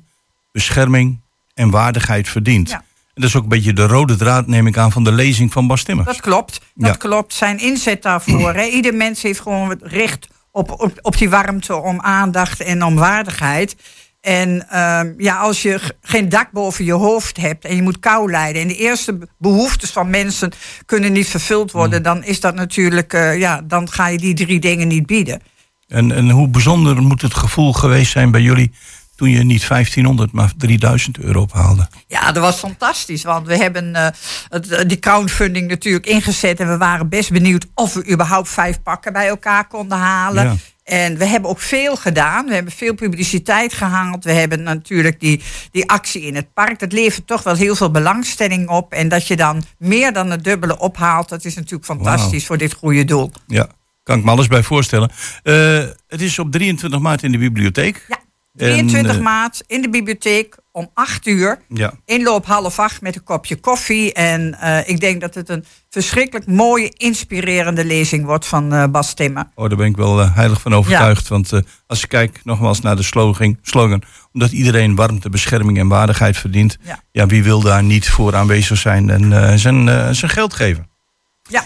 bescherming en waardigheid verdient. Ja. En dat is ook een beetje de rode draad, neem ik aan, van de lezing van Bas Timmers. Dat klopt, dat Ja. klopt. Zijn inzet daarvoor. Ieder mens heeft gewoon het recht op, op, op die warmte, om aandacht en om waardigheid. En ehm, ja, als je geen dak boven je hoofd hebt en je moet kou lijden... en de eerste be- behoeftes van mensen kunnen niet vervuld worden... Mm. dan is dat natuurlijk, eh, ja, dan ga je die drie dingen niet bieden. En, en hoe bijzonder moet het gevoel geweest zijn bij jullie... toen je niet 1500, maar 3000 euro ophaalde? Ja, dat was fantastisch. Want we hebben eh, het, eh, die crowdfunding natuurlijk ingezet. En we waren best benieuwd of we überhaupt vijf pakken bij elkaar konden halen. Ja. En we hebben ook veel gedaan. We hebben veel publiciteit gehaald. We hebben natuurlijk die, die actie in het park. Dat levert toch wel heel veel belangstelling op. En dat je dan meer dan het dubbele ophaalt. Dat is natuurlijk fantastisch voor dit goede doel. Ja, kan ik me alles bij voorstellen. Eh, het is op 23 maart in de bibliotheek. Ja, 23 En, eh, maart in de bibliotheek om 8 uur. Ja. Inloop half acht met een kopje koffie. En eh, ik denk dat het een verschrikkelijk mooie, inspirerende lezing wordt van eh, Bas Timmer. Oh, daar ben ik wel eh, heilig van overtuigd. Want eh, als je kijkt nogmaals naar de slogan, slogan... omdat iedereen warmte, bescherming en waardigheid verdient... Ja. Ja, wie wil daar niet voor aanwezig zijn en eh, zijn, eh, zijn geld geven? Ja,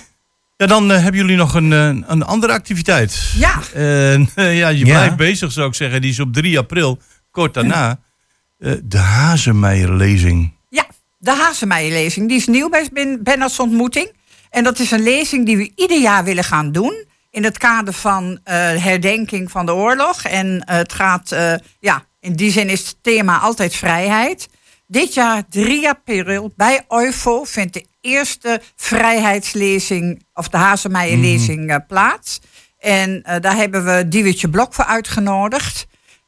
Ja, dan hebben jullie nog een, een andere activiteit. ja. Eh, ja, je Ja. blijft bezig, zou ik zeggen. Die is op 3 april, kort daarna. Eh, de Hazemeijer-lezing. ja. De Hazemeijer-lezing. Die is nieuw bij Ben- Benners ontmoeting. En dat is een lezing die we ieder jaar willen gaan doen. In het kader van eh, herdenking van de oorlog. En eh, het gaat, ja, in die zin is het thema altijd vrijheid. Dit jaar, 3 april, bij OIFO vindt de eerste vrijheidslezing, of de Hazemeijer-lezing, eh, plaats. En daar hebben we Diewetje Blok voor uitgenodigd.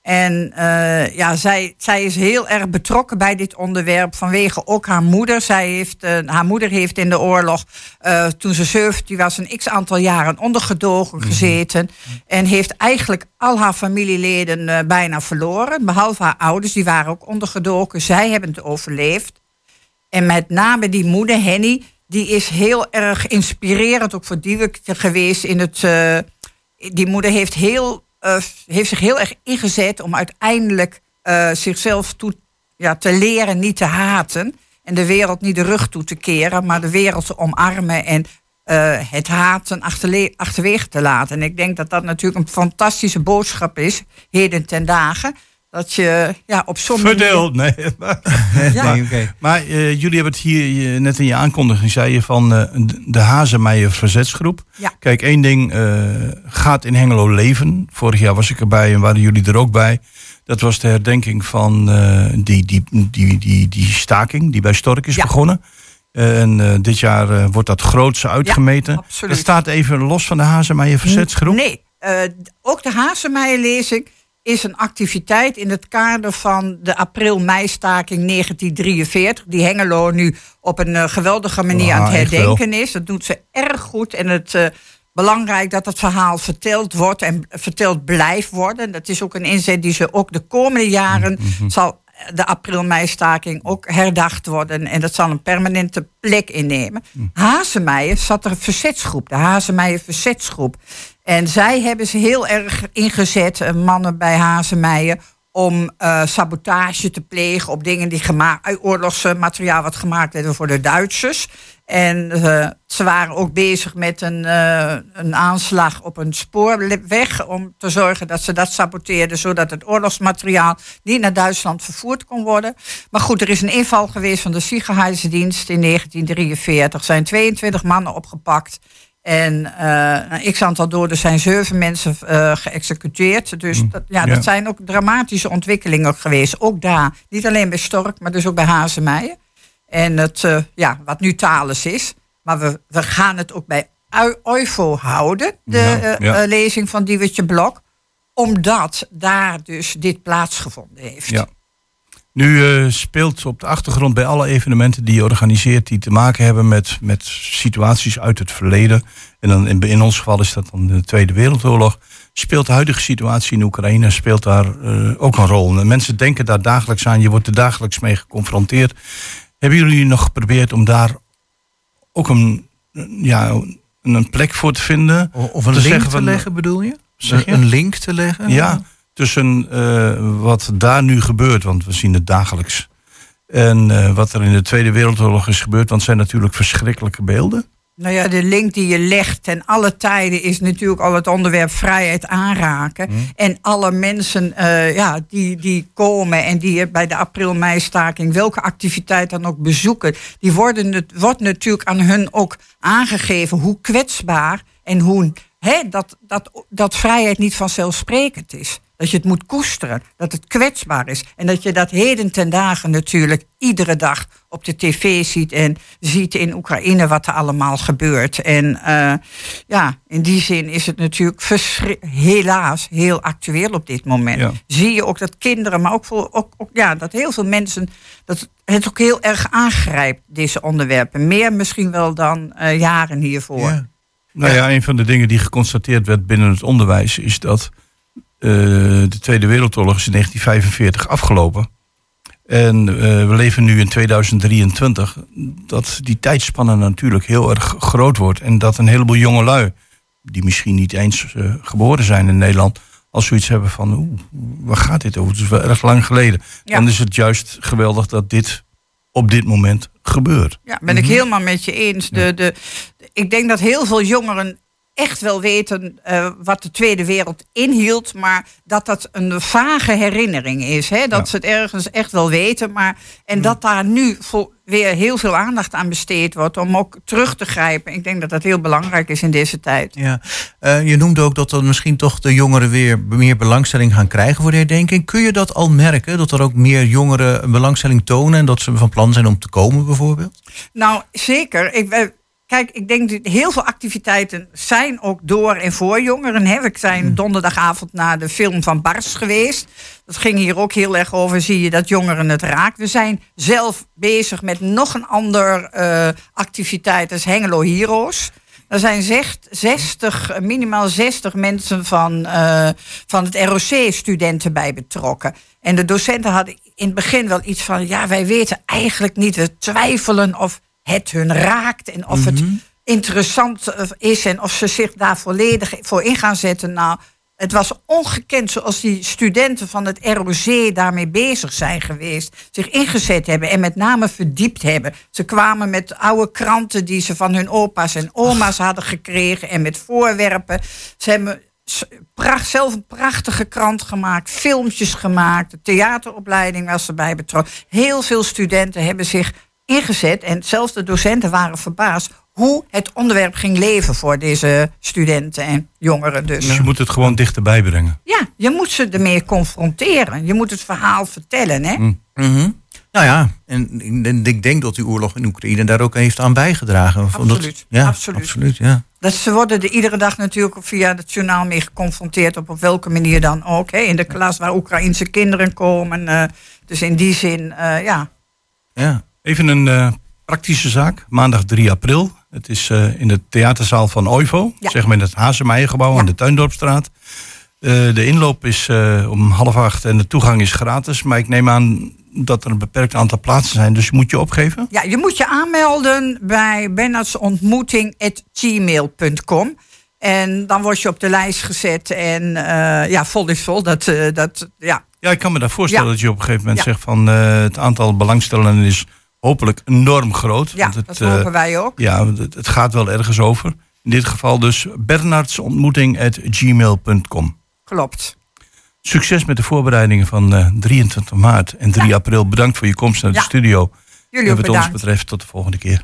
En eh, ja, zij, zij is heel erg betrokken bij dit onderwerp vanwege ook haar moeder. Zij heeft, eh, haar moeder heeft in de oorlog, eh, toen ze 17 was, een x aantal jaren ondergedoken gezeten. En heeft eigenlijk al haar familieleden bijna verloren. Behalve haar ouders, die waren ook ondergedoken. Zij hebben het overleefd. En met name die moeder, Henny, die is heel erg inspirerend ook voor Dieweke geweest in het. die moeder heeft, heel, eh, heeft zich heel erg ingezet om uiteindelijk eh, zichzelf toe, ja, te leren niet te haten. En de wereld niet de rug toe te keren, maar de wereld te omarmen en eh, het haten achterwege te laten. En ik denk dat dat natuurlijk een fantastische boodschap is, heden ten dagen. Dat je ja, op manier- Verdeeld, nee. Maar, Ja. Nee, oké. maar eh, jullie hebben het hier eh, net in je aankondiging, zei je van eh, de- Hazemeijer Verzetsgroep. Ja. Kijk, één ding gaat in Hengelo leven. Vorig jaar was ik erbij en waren jullie er ook bij. Dat was de herdenking van die, die, die, die, die staking die bij Stork is Ja. begonnen. En dit jaar wordt dat grootse uitgemeten. absoluut. Dat staat even los van de Hazemeijer Verzetsgroep. Nee, ook de Hazemeijerlezing is een activiteit in het kader van de april-meistaking 1943. Die Hengelo nu op een eh, geweldige manier aan Ah, het echt wel. herdenken is. Dat doet ze erg goed. En het eh, belangrijk dat het verhaal verteld wordt en verteld blijft worden. Dat is ook een inzet die ze ook de komende jaren Mhm. zal de april-meistaking ook herdacht worden. En dat zal een permanente plek innemen. Hazemeijer zat er een verzetsgroep, de Hazemeijer Verzetsgroep. En zij hebben ze heel erg ingezet, eh, mannen bij Hazemeijer, om eh, sabotage te plegen op dingen die gemaakt, uit oorlogsmateriaal wat gemaakt werden voor de Duitsers. En eh, ze waren ook bezig met een, eh, een aanslag op een spoorweg om te zorgen dat ze dat saboteerden, zodat het oorlogsmateriaal niet naar Duitsland vervoerd kon worden. Maar goed, er is een inval geweest van de Sicherheidsdienst in 1943. Er zijn 22 mannen opgepakt. En eh een x-aantal doden zijn zeven mensen eh, geëxecuteerd. Dus dat, ja, ja. dat zijn ook dramatische ontwikkelingen geweest. Ook daar. Niet alleen bij Stork, maar dus ook bij Hazemeijer. En het, eh, ja, wat nu Thales is. Maar we, we gaan het ook bij OIFO houden. De Ja, eh, ja. eh, lezing van Diewertje Blok. Omdat daar dus dit plaatsgevonden heeft. Ja. Nu eh, speelt op de achtergrond bij alle evenementen die je organiseert, die te maken hebben met, met situaties uit het verleden. En dan in, in ons geval is dat dan de Tweede Wereldoorlog. Speelt de huidige situatie in Oekraïne speelt daar eh, ook een rol. En mensen denken daar dagelijks aan, je wordt er dagelijks mee geconfronteerd. Hebben jullie nog geprobeerd om daar ook een, ja, een, plek voor te vinden? Of een Te link te van- leggen bedoel je? Zeg je? Een link te leggen? Ja, tussen eh, wat daar nu gebeurt, want we zien het dagelijks. En eh, wat er in de Tweede Wereldoorlog is gebeurd, want het zijn natuurlijk verschrikkelijke beelden. Nou ja, de link die je legt ten alle tijden is natuurlijk al het onderwerp vrijheid aanraken. En alle mensen eh, ja, die, die komen en die bij de april-meistaking welke activiteit dan ook bezoeken, die worden het, wordt natuurlijk aan hun ook aangegeven hoe kwetsbaar en hoe hè, dat, dat, dat vrijheid niet vanzelfsprekend is. Dat je het moet koesteren, dat het kwetsbaar is. En dat je dat heden ten dagen natuurlijk iedere dag op de tv ziet en ziet in Oekraïne wat er allemaal gebeurt. En eh, ja, in die zin is het natuurlijk helaas heel actueel op dit moment. Ja. Zie je ook dat kinderen, maar ook, voor, ook, ook ja, dat heel veel mensen dat het ook heel erg aangrijpt, deze onderwerpen. Meer misschien wel dan eh, jaren hiervoor. Ja. Nou ja, een van de dingen die geconstateerd werd binnen het onderwijs is dat eh, de Tweede Wereldoorlog is in 1945 afgelopen. En eh, we leven nu in 2023. Dat die tijdspanne natuurlijk heel erg groot wordt. En dat een heleboel jongelui, die misschien niet eens eh, geboren zijn in Nederland, al zoiets hebben van, oeh, waar gaat dit over? Het is wel erg lang geleden. Ja. Dan is het juist geweldig dat dit op dit moment gebeurt. Ja, ben ik helemaal met je eens. De, de, ik denk dat heel veel jongeren echt wel weten eh, wat de Tweede Wereld inhield, maar dat dat een vage herinnering is. Hè? Dat Ja. ze het ergens echt wel weten, maar en dat daar nu vol, weer heel veel aandacht aan besteed wordt om ook terug te grijpen. Ik denk dat dat heel belangrijk is in deze tijd. Ja. Eh, je noemde ook dat dan misschien toch de jongeren weer meer belangstelling gaan krijgen voor de herdenking. Kun je dat al merken? Dat er ook meer jongeren belangstelling tonen en dat ze van plan zijn om te komen bijvoorbeeld? Nou, zeker. Ik, kijk, ik denk dat heel veel activiteiten zijn ook door en voor jongeren. Hè. We zijn donderdagavond naar de film van Bars geweest. Dat ging hier ook heel erg over. Zie je dat jongeren het raakt. We zijn zelf bezig met nog een ander eh, activiteit. Dat is Hengelo Heroes. Er zijn zegt 60, eh, minimaal 60 mensen van, eh, van het ROC-studenten bij betrokken. En de docenten hadden in het begin wel iets van... ja, wij weten eigenlijk niet, we twijfelen of het hun raakt... en of het interessant eh, is en of ze zich daar volledig voor in gaan zetten. Nou, het was ongekend zoals die studenten van het ROC daarmee bezig zijn geweest. Zich ingezet hebben en met name verdiept hebben. Ze kwamen met oude kranten die ze van hun opa's en oma's hadden gekregen. En met voorwerpen. Ze hebben pracht, zelf een prachtige krant gemaakt, filmpjes gemaakt, de theateropleiding was erbij betrokken. Heel veel studenten hebben zich ingezet en zelfs de docenten waren verbaasd hoe het onderwerp ging leven voor deze studenten en jongeren. Dus Dus je moet het gewoon dichterbij brengen. ja, je moet ze ermee confronteren. Je moet het verhaal vertellen. Hè? Mhm. Nou ja, en ik- en ik denk dat die oorlog in Oekraïne daar ook heeft aan bijgedragen. Of omdat- Absoluut, ja, absoluut. absoluut ja. Dat ze worden er iedere dag natuurlijk via het journaal mee geconfronteerd, op, op welke manier dan ook. Hè? In de klas waar Oekraïnse kinderen komen. eh, dus in die zin, eh, ja. ja. Even een eh, praktische zaak. Maandag 3 april. Het is eh, in de theaterzaal van Oivo. Ja. Zeg maar in het Hazemeijergebouw Ja. aan de Tuindorpstraat. Eh, de inloop is om half acht en de toegang is gratis. Maar ik neem aan dat er een beperkt aantal plaatsen zijn. Dus je moet je opgeven. ja, je moet je aanmelden bij bernardsontmoeting.gmail.com. En dan word je op de lijst gezet en ja, vol is vol. Dat, dat, ja, Ja, ik kan me daar voorstellen Ja. dat je op een gegeven moment Ja. zegt van het aantal belangstellenden is hopelijk enorm groot. ja want het, dat eh, hopen wij ook. Ja, het, het gaat wel ergens over. In dit geval dus bernardsontmoeting.gmail.com. Klopt. Succes met de voorbereidingen van eh, 23 maart en 3 april. Bedankt voor je komst naar de studio. Jullie en wat ons betreft tot de volgende keer.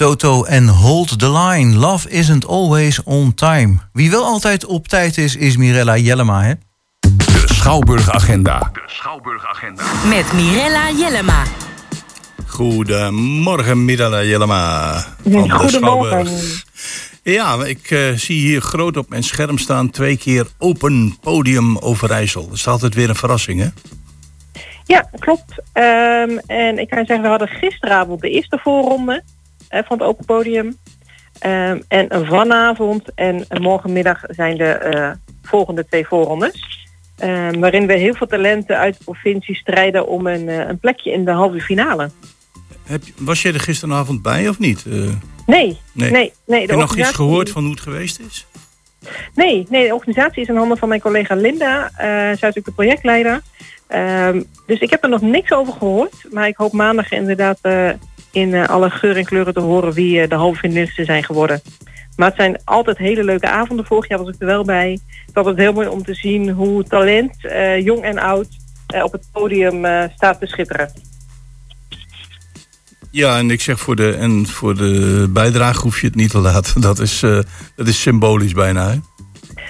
Toto en Hold the Line. Love isn't always on time. Wie wel altijd op tijd is, is Mirella Jellema, hè? De Schouwburg-agenda. Met Mirella Jellema. Goedemorgen, Mirella Jellema. Van de Goedemorgen. Schouwburg. Ja, ik eh, zie hier groot op mijn scherm staan twee keer open podium Overijssel. Dat is altijd weer een verrassing, hè? Ja, klopt. Ehm, en ik kan zeggen, we hadden gisteravond de eerste voorronde eh, van het Open Podium. Ehm, en vanavond en morgenmiddag zijn de eh, volgende twee voorrondes. Ehm, waarin we heel veel talenten uit de provincie strijden om een, eh, een plekje in de halve finale. Heb, was jij er gisteravond bij of niet? Nee, Nee. nee, nee. heb je nog iets gehoord van hoe het geweest is? Nee, nee, de organisatie is in handen van mijn collega Linda. Zij is natuurlijk de projectleider. Ehm, dus ik heb er nog niks over gehoord. Maar ik hoop maandag inderdaad in eh, alle geur en kleuren te horen wie eh, de halve finalisten zijn geworden. Maar het zijn altijd hele leuke avonden. Vorig jaar was ik er wel bij. Het was altijd heel mooi om te zien hoe talent, eh, jong en oud, op het podium staat te schitteren. Ja, en ik zeg voor de, en voor de bijdrage hoef je het niet te laten. Dat is, dat is symbolisch bijna, hè?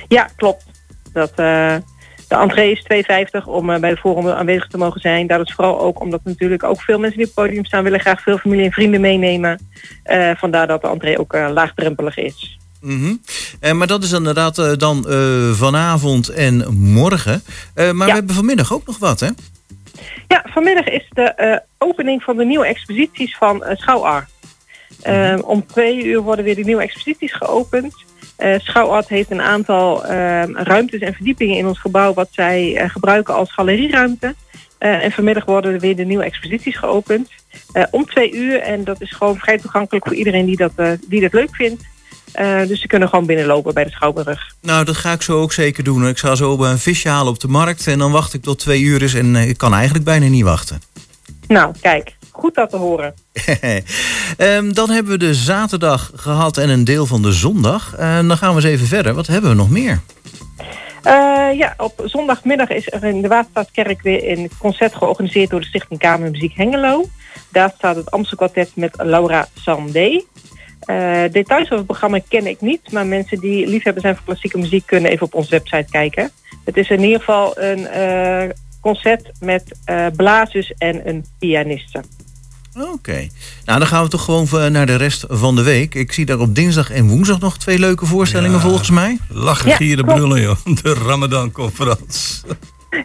Ja, klopt. Dat, de entree is 2,50 om eh, bij de voorronde aanwezig te mogen zijn. Dat is vooral ook omdat natuurlijk ook veel mensen die op het podium staan... willen graag veel familie en vrienden meenemen. Eh, vandaar dat de entree ook eh, laagdrempelig is. Mhm. Eh, maar dat is inderdaad dan vanavond en morgen. Maar Ja. we hebben vanmiddag ook nog wat, hè? Ja, vanmiddag is de opening van de nieuwe exposities van Schouwart. Eh, om twee uur worden weer de nieuwe exposities geopend. Eh Schouwart heeft een aantal eh, ruimtes en verdiepingen in ons gebouw... wat zij eh, gebruiken als galerieruimte. Eh, en vanmiddag worden er weer de nieuwe exposities geopend. Om twee uur. En dat is gewoon vrij toegankelijk voor iedereen die dat, die dat leuk vindt. Dus ze kunnen gewoon binnenlopen bij de Schouwburg. Nou, dat ga ik zo ook zeker doen. Ik ga zo een visje halen op de markt en dan wacht ik tot twee uur is en ik kan eigenlijk bijna niet wachten. Nou, kijk. Goed dat te horen. Ehm, dan hebben we de zaterdag gehad en een deel van de zondag. En dan gaan we eens even verder. Wat hebben we nog meer? Eh, ja, op zondagmiddag is er in de Waterstaatskerk weer een concert georganiseerd door de Stichting Kamermuziek Hengelo. Daar staat het Amstel Quartet met Laura Sandé. Eh, details over het programma ken ik niet, maar mensen die liefhebber zijn voor klassieke muziek kunnen even op onze website kijken. Het is in ieder geval een concert met blazers en een pianiste. Oké. Nou, dan gaan we toch gewoon naar de rest van de week. Ik zie daar op dinsdag en woensdag nog twee leuke voorstellingen Ja. volgens mij. Lachen, Ja, gieren, brullen, joh. De Ramadan-conferentie.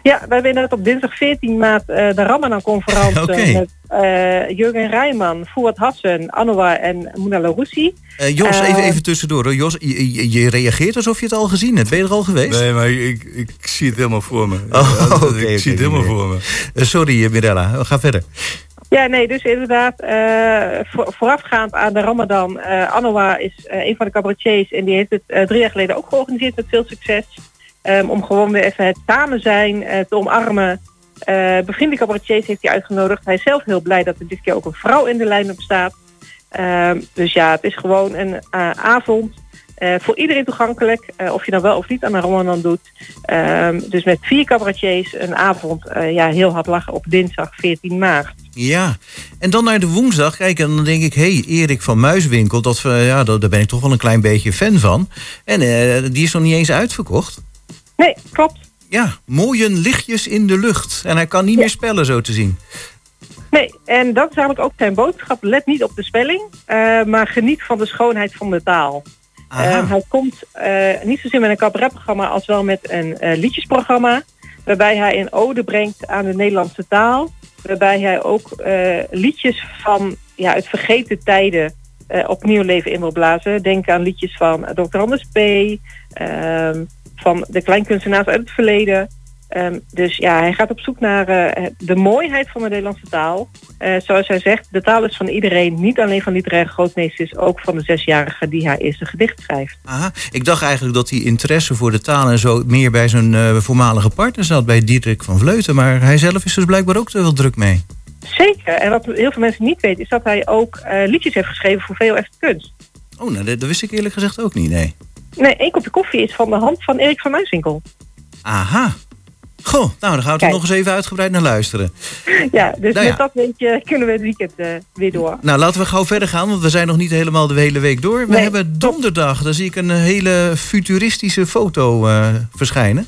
Ja, we hebben inderdaad op dinsdag 14 maart eh, de Ramadan-conferentie Oké. met eh, Jurgen Rijman, Fouad Hassan, Anouar en Mouna Laroussi. Eh, Jos, even, even tussendoor. hoor. Jos, je, je- je reageert alsof je het al gezien hebt. Ben je er al geweest? Nee, maar ik, ik zie het helemaal voor me. Oh, Ja, ik zie het helemaal voor me. Eh, sorry, Mirella. Ga verder. Ja, nee, dus inderdaad, eh, voor- voorafgaand aan de Ramadan, eh Anouar is eh, een van de cabaretiers en die heeft het drie jaar geleden ook georganiseerd met veel succes. Ehm, om gewoon weer even het samen zijn te omarmen. Bevriende cabaretiers heeft hij uitgenodigd. Hij is zelf heel blij dat er dit keer ook een vrouw in de line-up staat. Ehm, dus ja, het is gewoon een avond voor iedereen toegankelijk. of je dan wel of niet aan een Ramadan doet. Ehm, dus met vier cabaretiers een avond ja, heel hard lachen op dinsdag 14 maart. Ja, en dan naar de woensdag. Kijk, en dan denk ik, hé, hey, Erik van Muiswinkel, dat, eh, ja, daar daar ben ik toch wel een klein beetje fan van. En eh, die is nog niet eens uitverkocht. Nee, klopt. Ja, mooie lichtjes in de lucht. En hij kan niet meer spellen, zo te zien. Nee, en dat is eigenlijk ook zijn boodschap. Let niet op de spelling, eh, maar geniet van de schoonheid van de taal. Hij komt niet zozeer met een cabaretprogramma als wel met een liedjesprogramma. Waarbij hij een ode brengt aan de Nederlandse taal. Waarbij hij ook eh, liedjes van ja, uit vergeten tijden eh, opnieuw leven in wil blazen. Denk aan liedjes van Dr. Anders P. ehm, van de kleinkunstenaars uit het verleden. Ehm, dus ja, hij gaat op zoek naar eh, de mooiheid van de Nederlandse taal. Eh, zoals hij zegt, de taal is van iedereen. Niet alleen van literaire grootmeesters, ook van de zesjarige die haar eerste gedicht schrijft. Aha. Ik dacht eigenlijk dat die interesse voor de taal en zo meer bij zijn eh, voormalige partner zat, bij Diederik van Vleuten. Maar hij zelf is dus blijkbaar ook er wel druk mee. Zeker. En wat heel veel mensen niet weten, is dat hij ook liedjes heeft geschreven voor veel echte kunst. Oh, nou, dat, dat wist ik eerlijk gezegd ook niet, nee. Nee, één kopje koffie is van de hand van Erik van Muiswinkel. Aha. Goh, nou dan gaan we er nog eens even uitgebreid naar luisteren. Ja, dus Nou ja. met dat weetje kunnen we het weekend eh, weer door. Nou, laten we gauw verder gaan, want we zijn nog niet helemaal de hele week door. We Nee, hebben donderdag, daar zie ik een hele futuristische foto eh, verschijnen.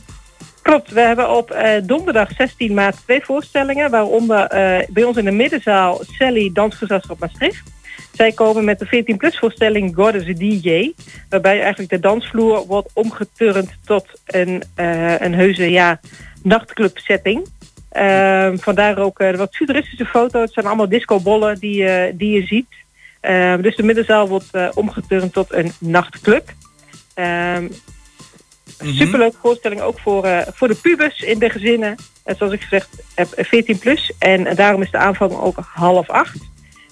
Klopt, we hebben op eh, donderdag 16 maart twee voorstellingen, waaronder bij ons in de middenzaal Sally Dansgezelschap Maastricht. Zij komen met de 14-plus voorstelling God is a DJ, waarbij eigenlijk de dansvloer wordt omgeturnd tot een, een heuse ja, nachtclub setting. Ehm, vandaar ook eh, wat futuristische foto's. Het zijn allemaal discobollen die, eh, die je ziet. Ehm, dus de middenzaal wordt eh, omgeturnd tot een nachtclub. Ehm, Superleuke voorstelling ook voor, voor de pubers in de gezinnen. En zoals ik gezegd heb, 14 plus. En daarom is de aanvang ook half acht.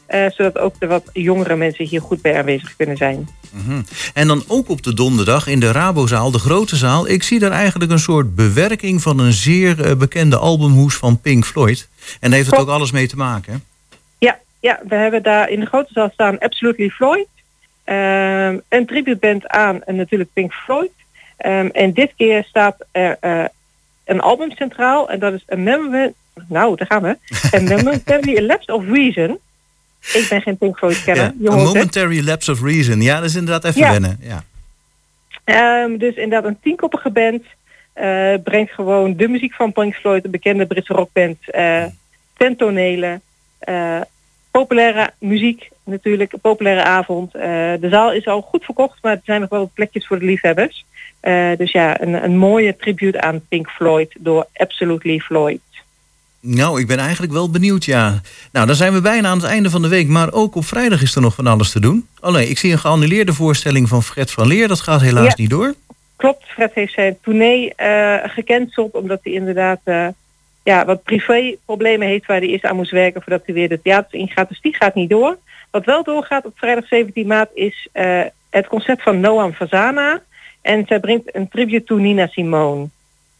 Eh, zodat ook de wat jongere mensen hier goed bij aanwezig kunnen zijn. Mhm. En dan ook op de donderdag in de Rabozaal, de grote zaal. Ik zie daar eigenlijk een soort bewerking van een zeer eh, bekende albumhoes van Pink Floyd. En heeft het ook alles mee te maken. hè? Ja, ja, we hebben daar in de grote zaal staan Absolutely Floyd. Ehm, een tributeband aan en natuurlijk Pink Floyd. Ehm, en dit keer staat er eh, een album centraal. En dat is memory... Nou, daar gaan we. Een momentary lapse of reason. Ik ben geen Pink Floyd kenner. Ja, je a hoort het. momentary lapse of reason. Ja, dat is inderdaad even Ja. wennen. Ja. Ehm, dus inderdaad een tienkoppige band. eh, brengt gewoon de muziek van Pink Floyd, de bekende Britse rockband. eh ten tonele. eh, populaire muziek natuurlijk, een populaire avond. De zaal is al goed verkocht, maar er zijn nog wel wat plekjes voor de liefhebbers. Dus ja, een, een mooie tribute aan Pink Floyd door Absolutely Floyd. Nou, ik ben eigenlijk wel benieuwd, ja. Nou, dan zijn we bijna aan het einde van de week. Maar ook op vrijdag is er nog van alles te doen. Oh nee, ik zie een geannuleerde voorstelling van Fred van Leer. Dat gaat helaas Ja. niet door. Klopt, Fred heeft zijn tournee eh gecanceld omdat hij inderdaad eh, ja, wat privéproblemen heeft waar hij eerst aan moest werken voordat hij weer de theaters ingaat. Dus die gaat niet door. Wat wel doorgaat op vrijdag 17 maart is eh, het concert van Noam Fazana. En zij brengt een tribute to Nina Simone.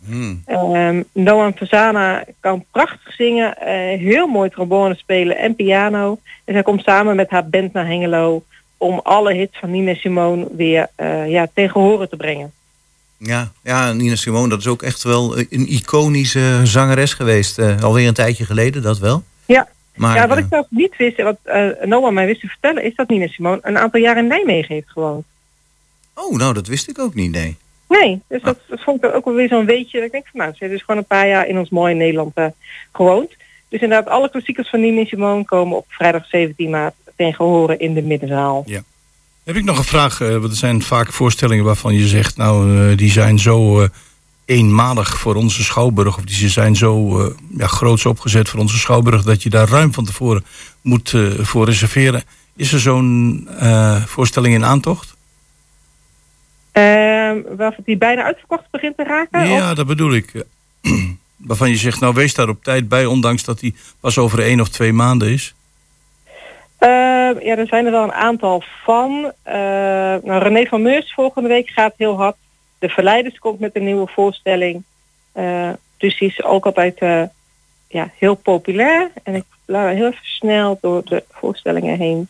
Hmm. Ehm Noam Fazana kan prachtig zingen, eh, heel mooi trombone spelen en piano. En zij komt samen met haar band naar Hengelo om alle hits van Nina Simone weer eh, ja, tegen horen te brengen. Ja, ja, Nina Simone, dat is ook echt wel een iconische zangeres geweest. Eh, alweer een tijdje geleden, dat wel. Ja, Maar, ja wat ik zelf niet wist, en wat Noah mij wist te vertellen, is dat Nina Simone een aantal jaar in Nijmegen heeft gewoond. Oh, nou, dat wist ik ook niet, nee. Nee, dus dat, dat vond ik ook wel weer zo'n weetje. Dat ik denk van nou, ze heeft dus gewoon een paar jaar in ons mooie Nederland eh, gewoond. Dus inderdaad, alle klassiekers van Nina Simone komen op vrijdag 17 maart tegen horen in de middenzaal. Heb ik nog een vraag? eh, want er zijn vaak voorstellingen waarvan je zegt, nou, eh, die zijn zo eenmalig voor onze schouwburg, of die zijn zo ja, groots opgezet voor onze schouwburg, dat je daar ruim van tevoren moet voor reserveren. Is er zo'n voorstelling in aantocht? Ehm waarvan die bijna uitverkocht begint te raken? Ja, Of- dat bedoel ik. Waarvan je zegt, nou, wees daar op tijd bij, ondanks dat die pas over één of twee maanden is. Ehm, ja, er zijn er wel een aantal van. Eh, nou, René van Meurs volgende week gaat heel hard. De Verleiders komt met een nieuwe voorstelling. Dus die is ook altijd eh, ja, heel populair. En ik bla heel even snel door de voorstellingen heen.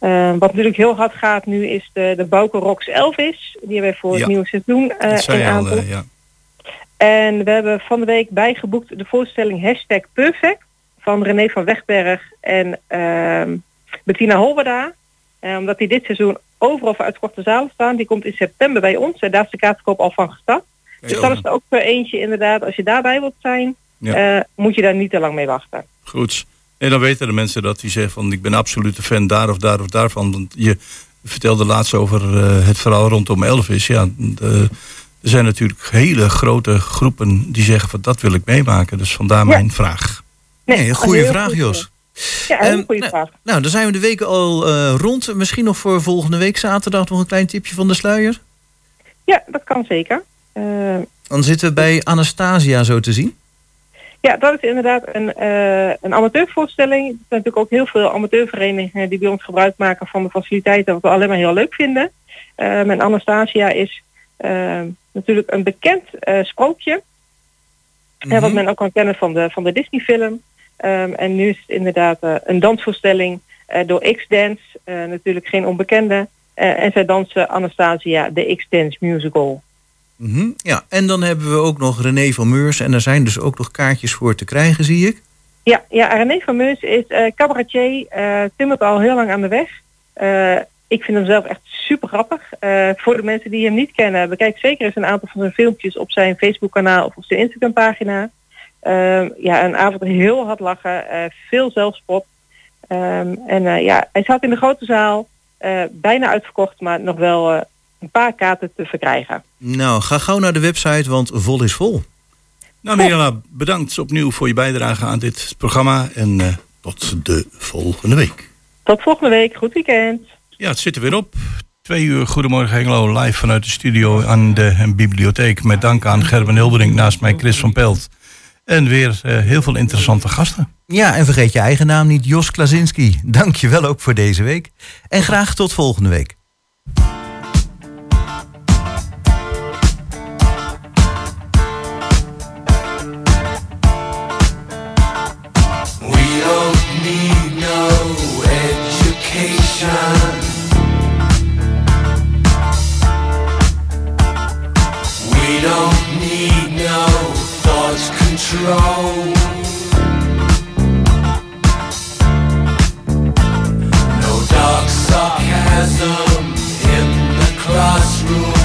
Eh, wat natuurlijk heel hard gaat nu is de, de Bouke Rocks Elvis. Die hebben wij voor Ja. het nieuwe seizoen zei in al, eh, ja. En we hebben van de week bijgeboekt de voorstelling Hashtag Perfect van René van Wegberg en ehm, Bettina Holwerda. Eh, omdat die dit seizoen overal voor uitverkochte zalen staan. Die komt in september bij ons en daar is de kaartverkoop al van gestart. Dus dat is er ook eentje inderdaad. Als je daarbij wilt zijn, Ja. eh, moet je daar niet te lang mee wachten. Goed. En dan weten de mensen dat die zeggen van ik ben absoluut een fan daar of daar of daarvan. Want je vertelde laatst over eh, het verhaal rondom Elvis. Ja, de- er zijn natuurlijk hele grote groepen die zeggen van dat wil ik meemaken. Dus vandaar mijn vraag. Nee, een goede vraag, goed, Jos. Ja, een Ehm, goede nou, vraag. Nou, dan zijn we de week al eh, rond. Misschien nog voor volgende week zaterdag nog een klein tipje van de sluier. Ja, dat kan zeker. Eh, Dan zitten we bij Anastasia zo te zien. Ja, dat is inderdaad een, eh, een amateurvoorstelling. Er zijn natuurlijk ook heel veel amateurverenigingen die bij ons gebruik maken van de faciliteiten, wat we alleen maar heel leuk vinden. Eh en Anastasia is eh, natuurlijk een bekend sprookje. wat men ook kan kennen van de, van de Disney-film. Ehm, en nu is het inderdaad een dansvoorstelling door X-Dance, natuurlijk geen onbekende. En zij dansen Anastasia, de X-Dance musical. Mhm, Ja, en dan hebben we ook nog René van Meurs. En er zijn dus ook nog kaartjes voor te krijgen, zie ik. Ja, ja René van Meus is eh cabaretier, eh timmert al heel lang aan de weg. Eh, ik vind hem zelf echt super grappig. Voor de mensen die hem niet kennen, bekijk zeker eens een aantal van zijn filmpjes op zijn Facebook kanaal of op zijn Instagram pagina. ja, een avond heel hard lachen, veel zelfspot. Ehm, en ja, hij staat in de grote zaal, bijna uitverkocht, maar nog wel een paar kaarten te verkrijgen. Nou, ga gauw naar de website, want vol is vol. Nou, Mirella, bedankt opnieuw voor je bijdrage aan dit programma. En eh, tot de volgende week. Tot volgende week, goed weekend. Ja, het zit er weer op. Twee uur Goedemorgen Hengelo, live vanuit de studio aan de bibliotheek. Met dank aan Gerben Hilbering, naast mij Chris van Pelt. En weer eh, heel veel interessante gasten. Ja, en vergeet je eigen naam niet, Jos Klazinski. Dank je wel ook voor deze week. En graag tot volgende week. We don't need no thought control. No dark sarcasm in the classroom.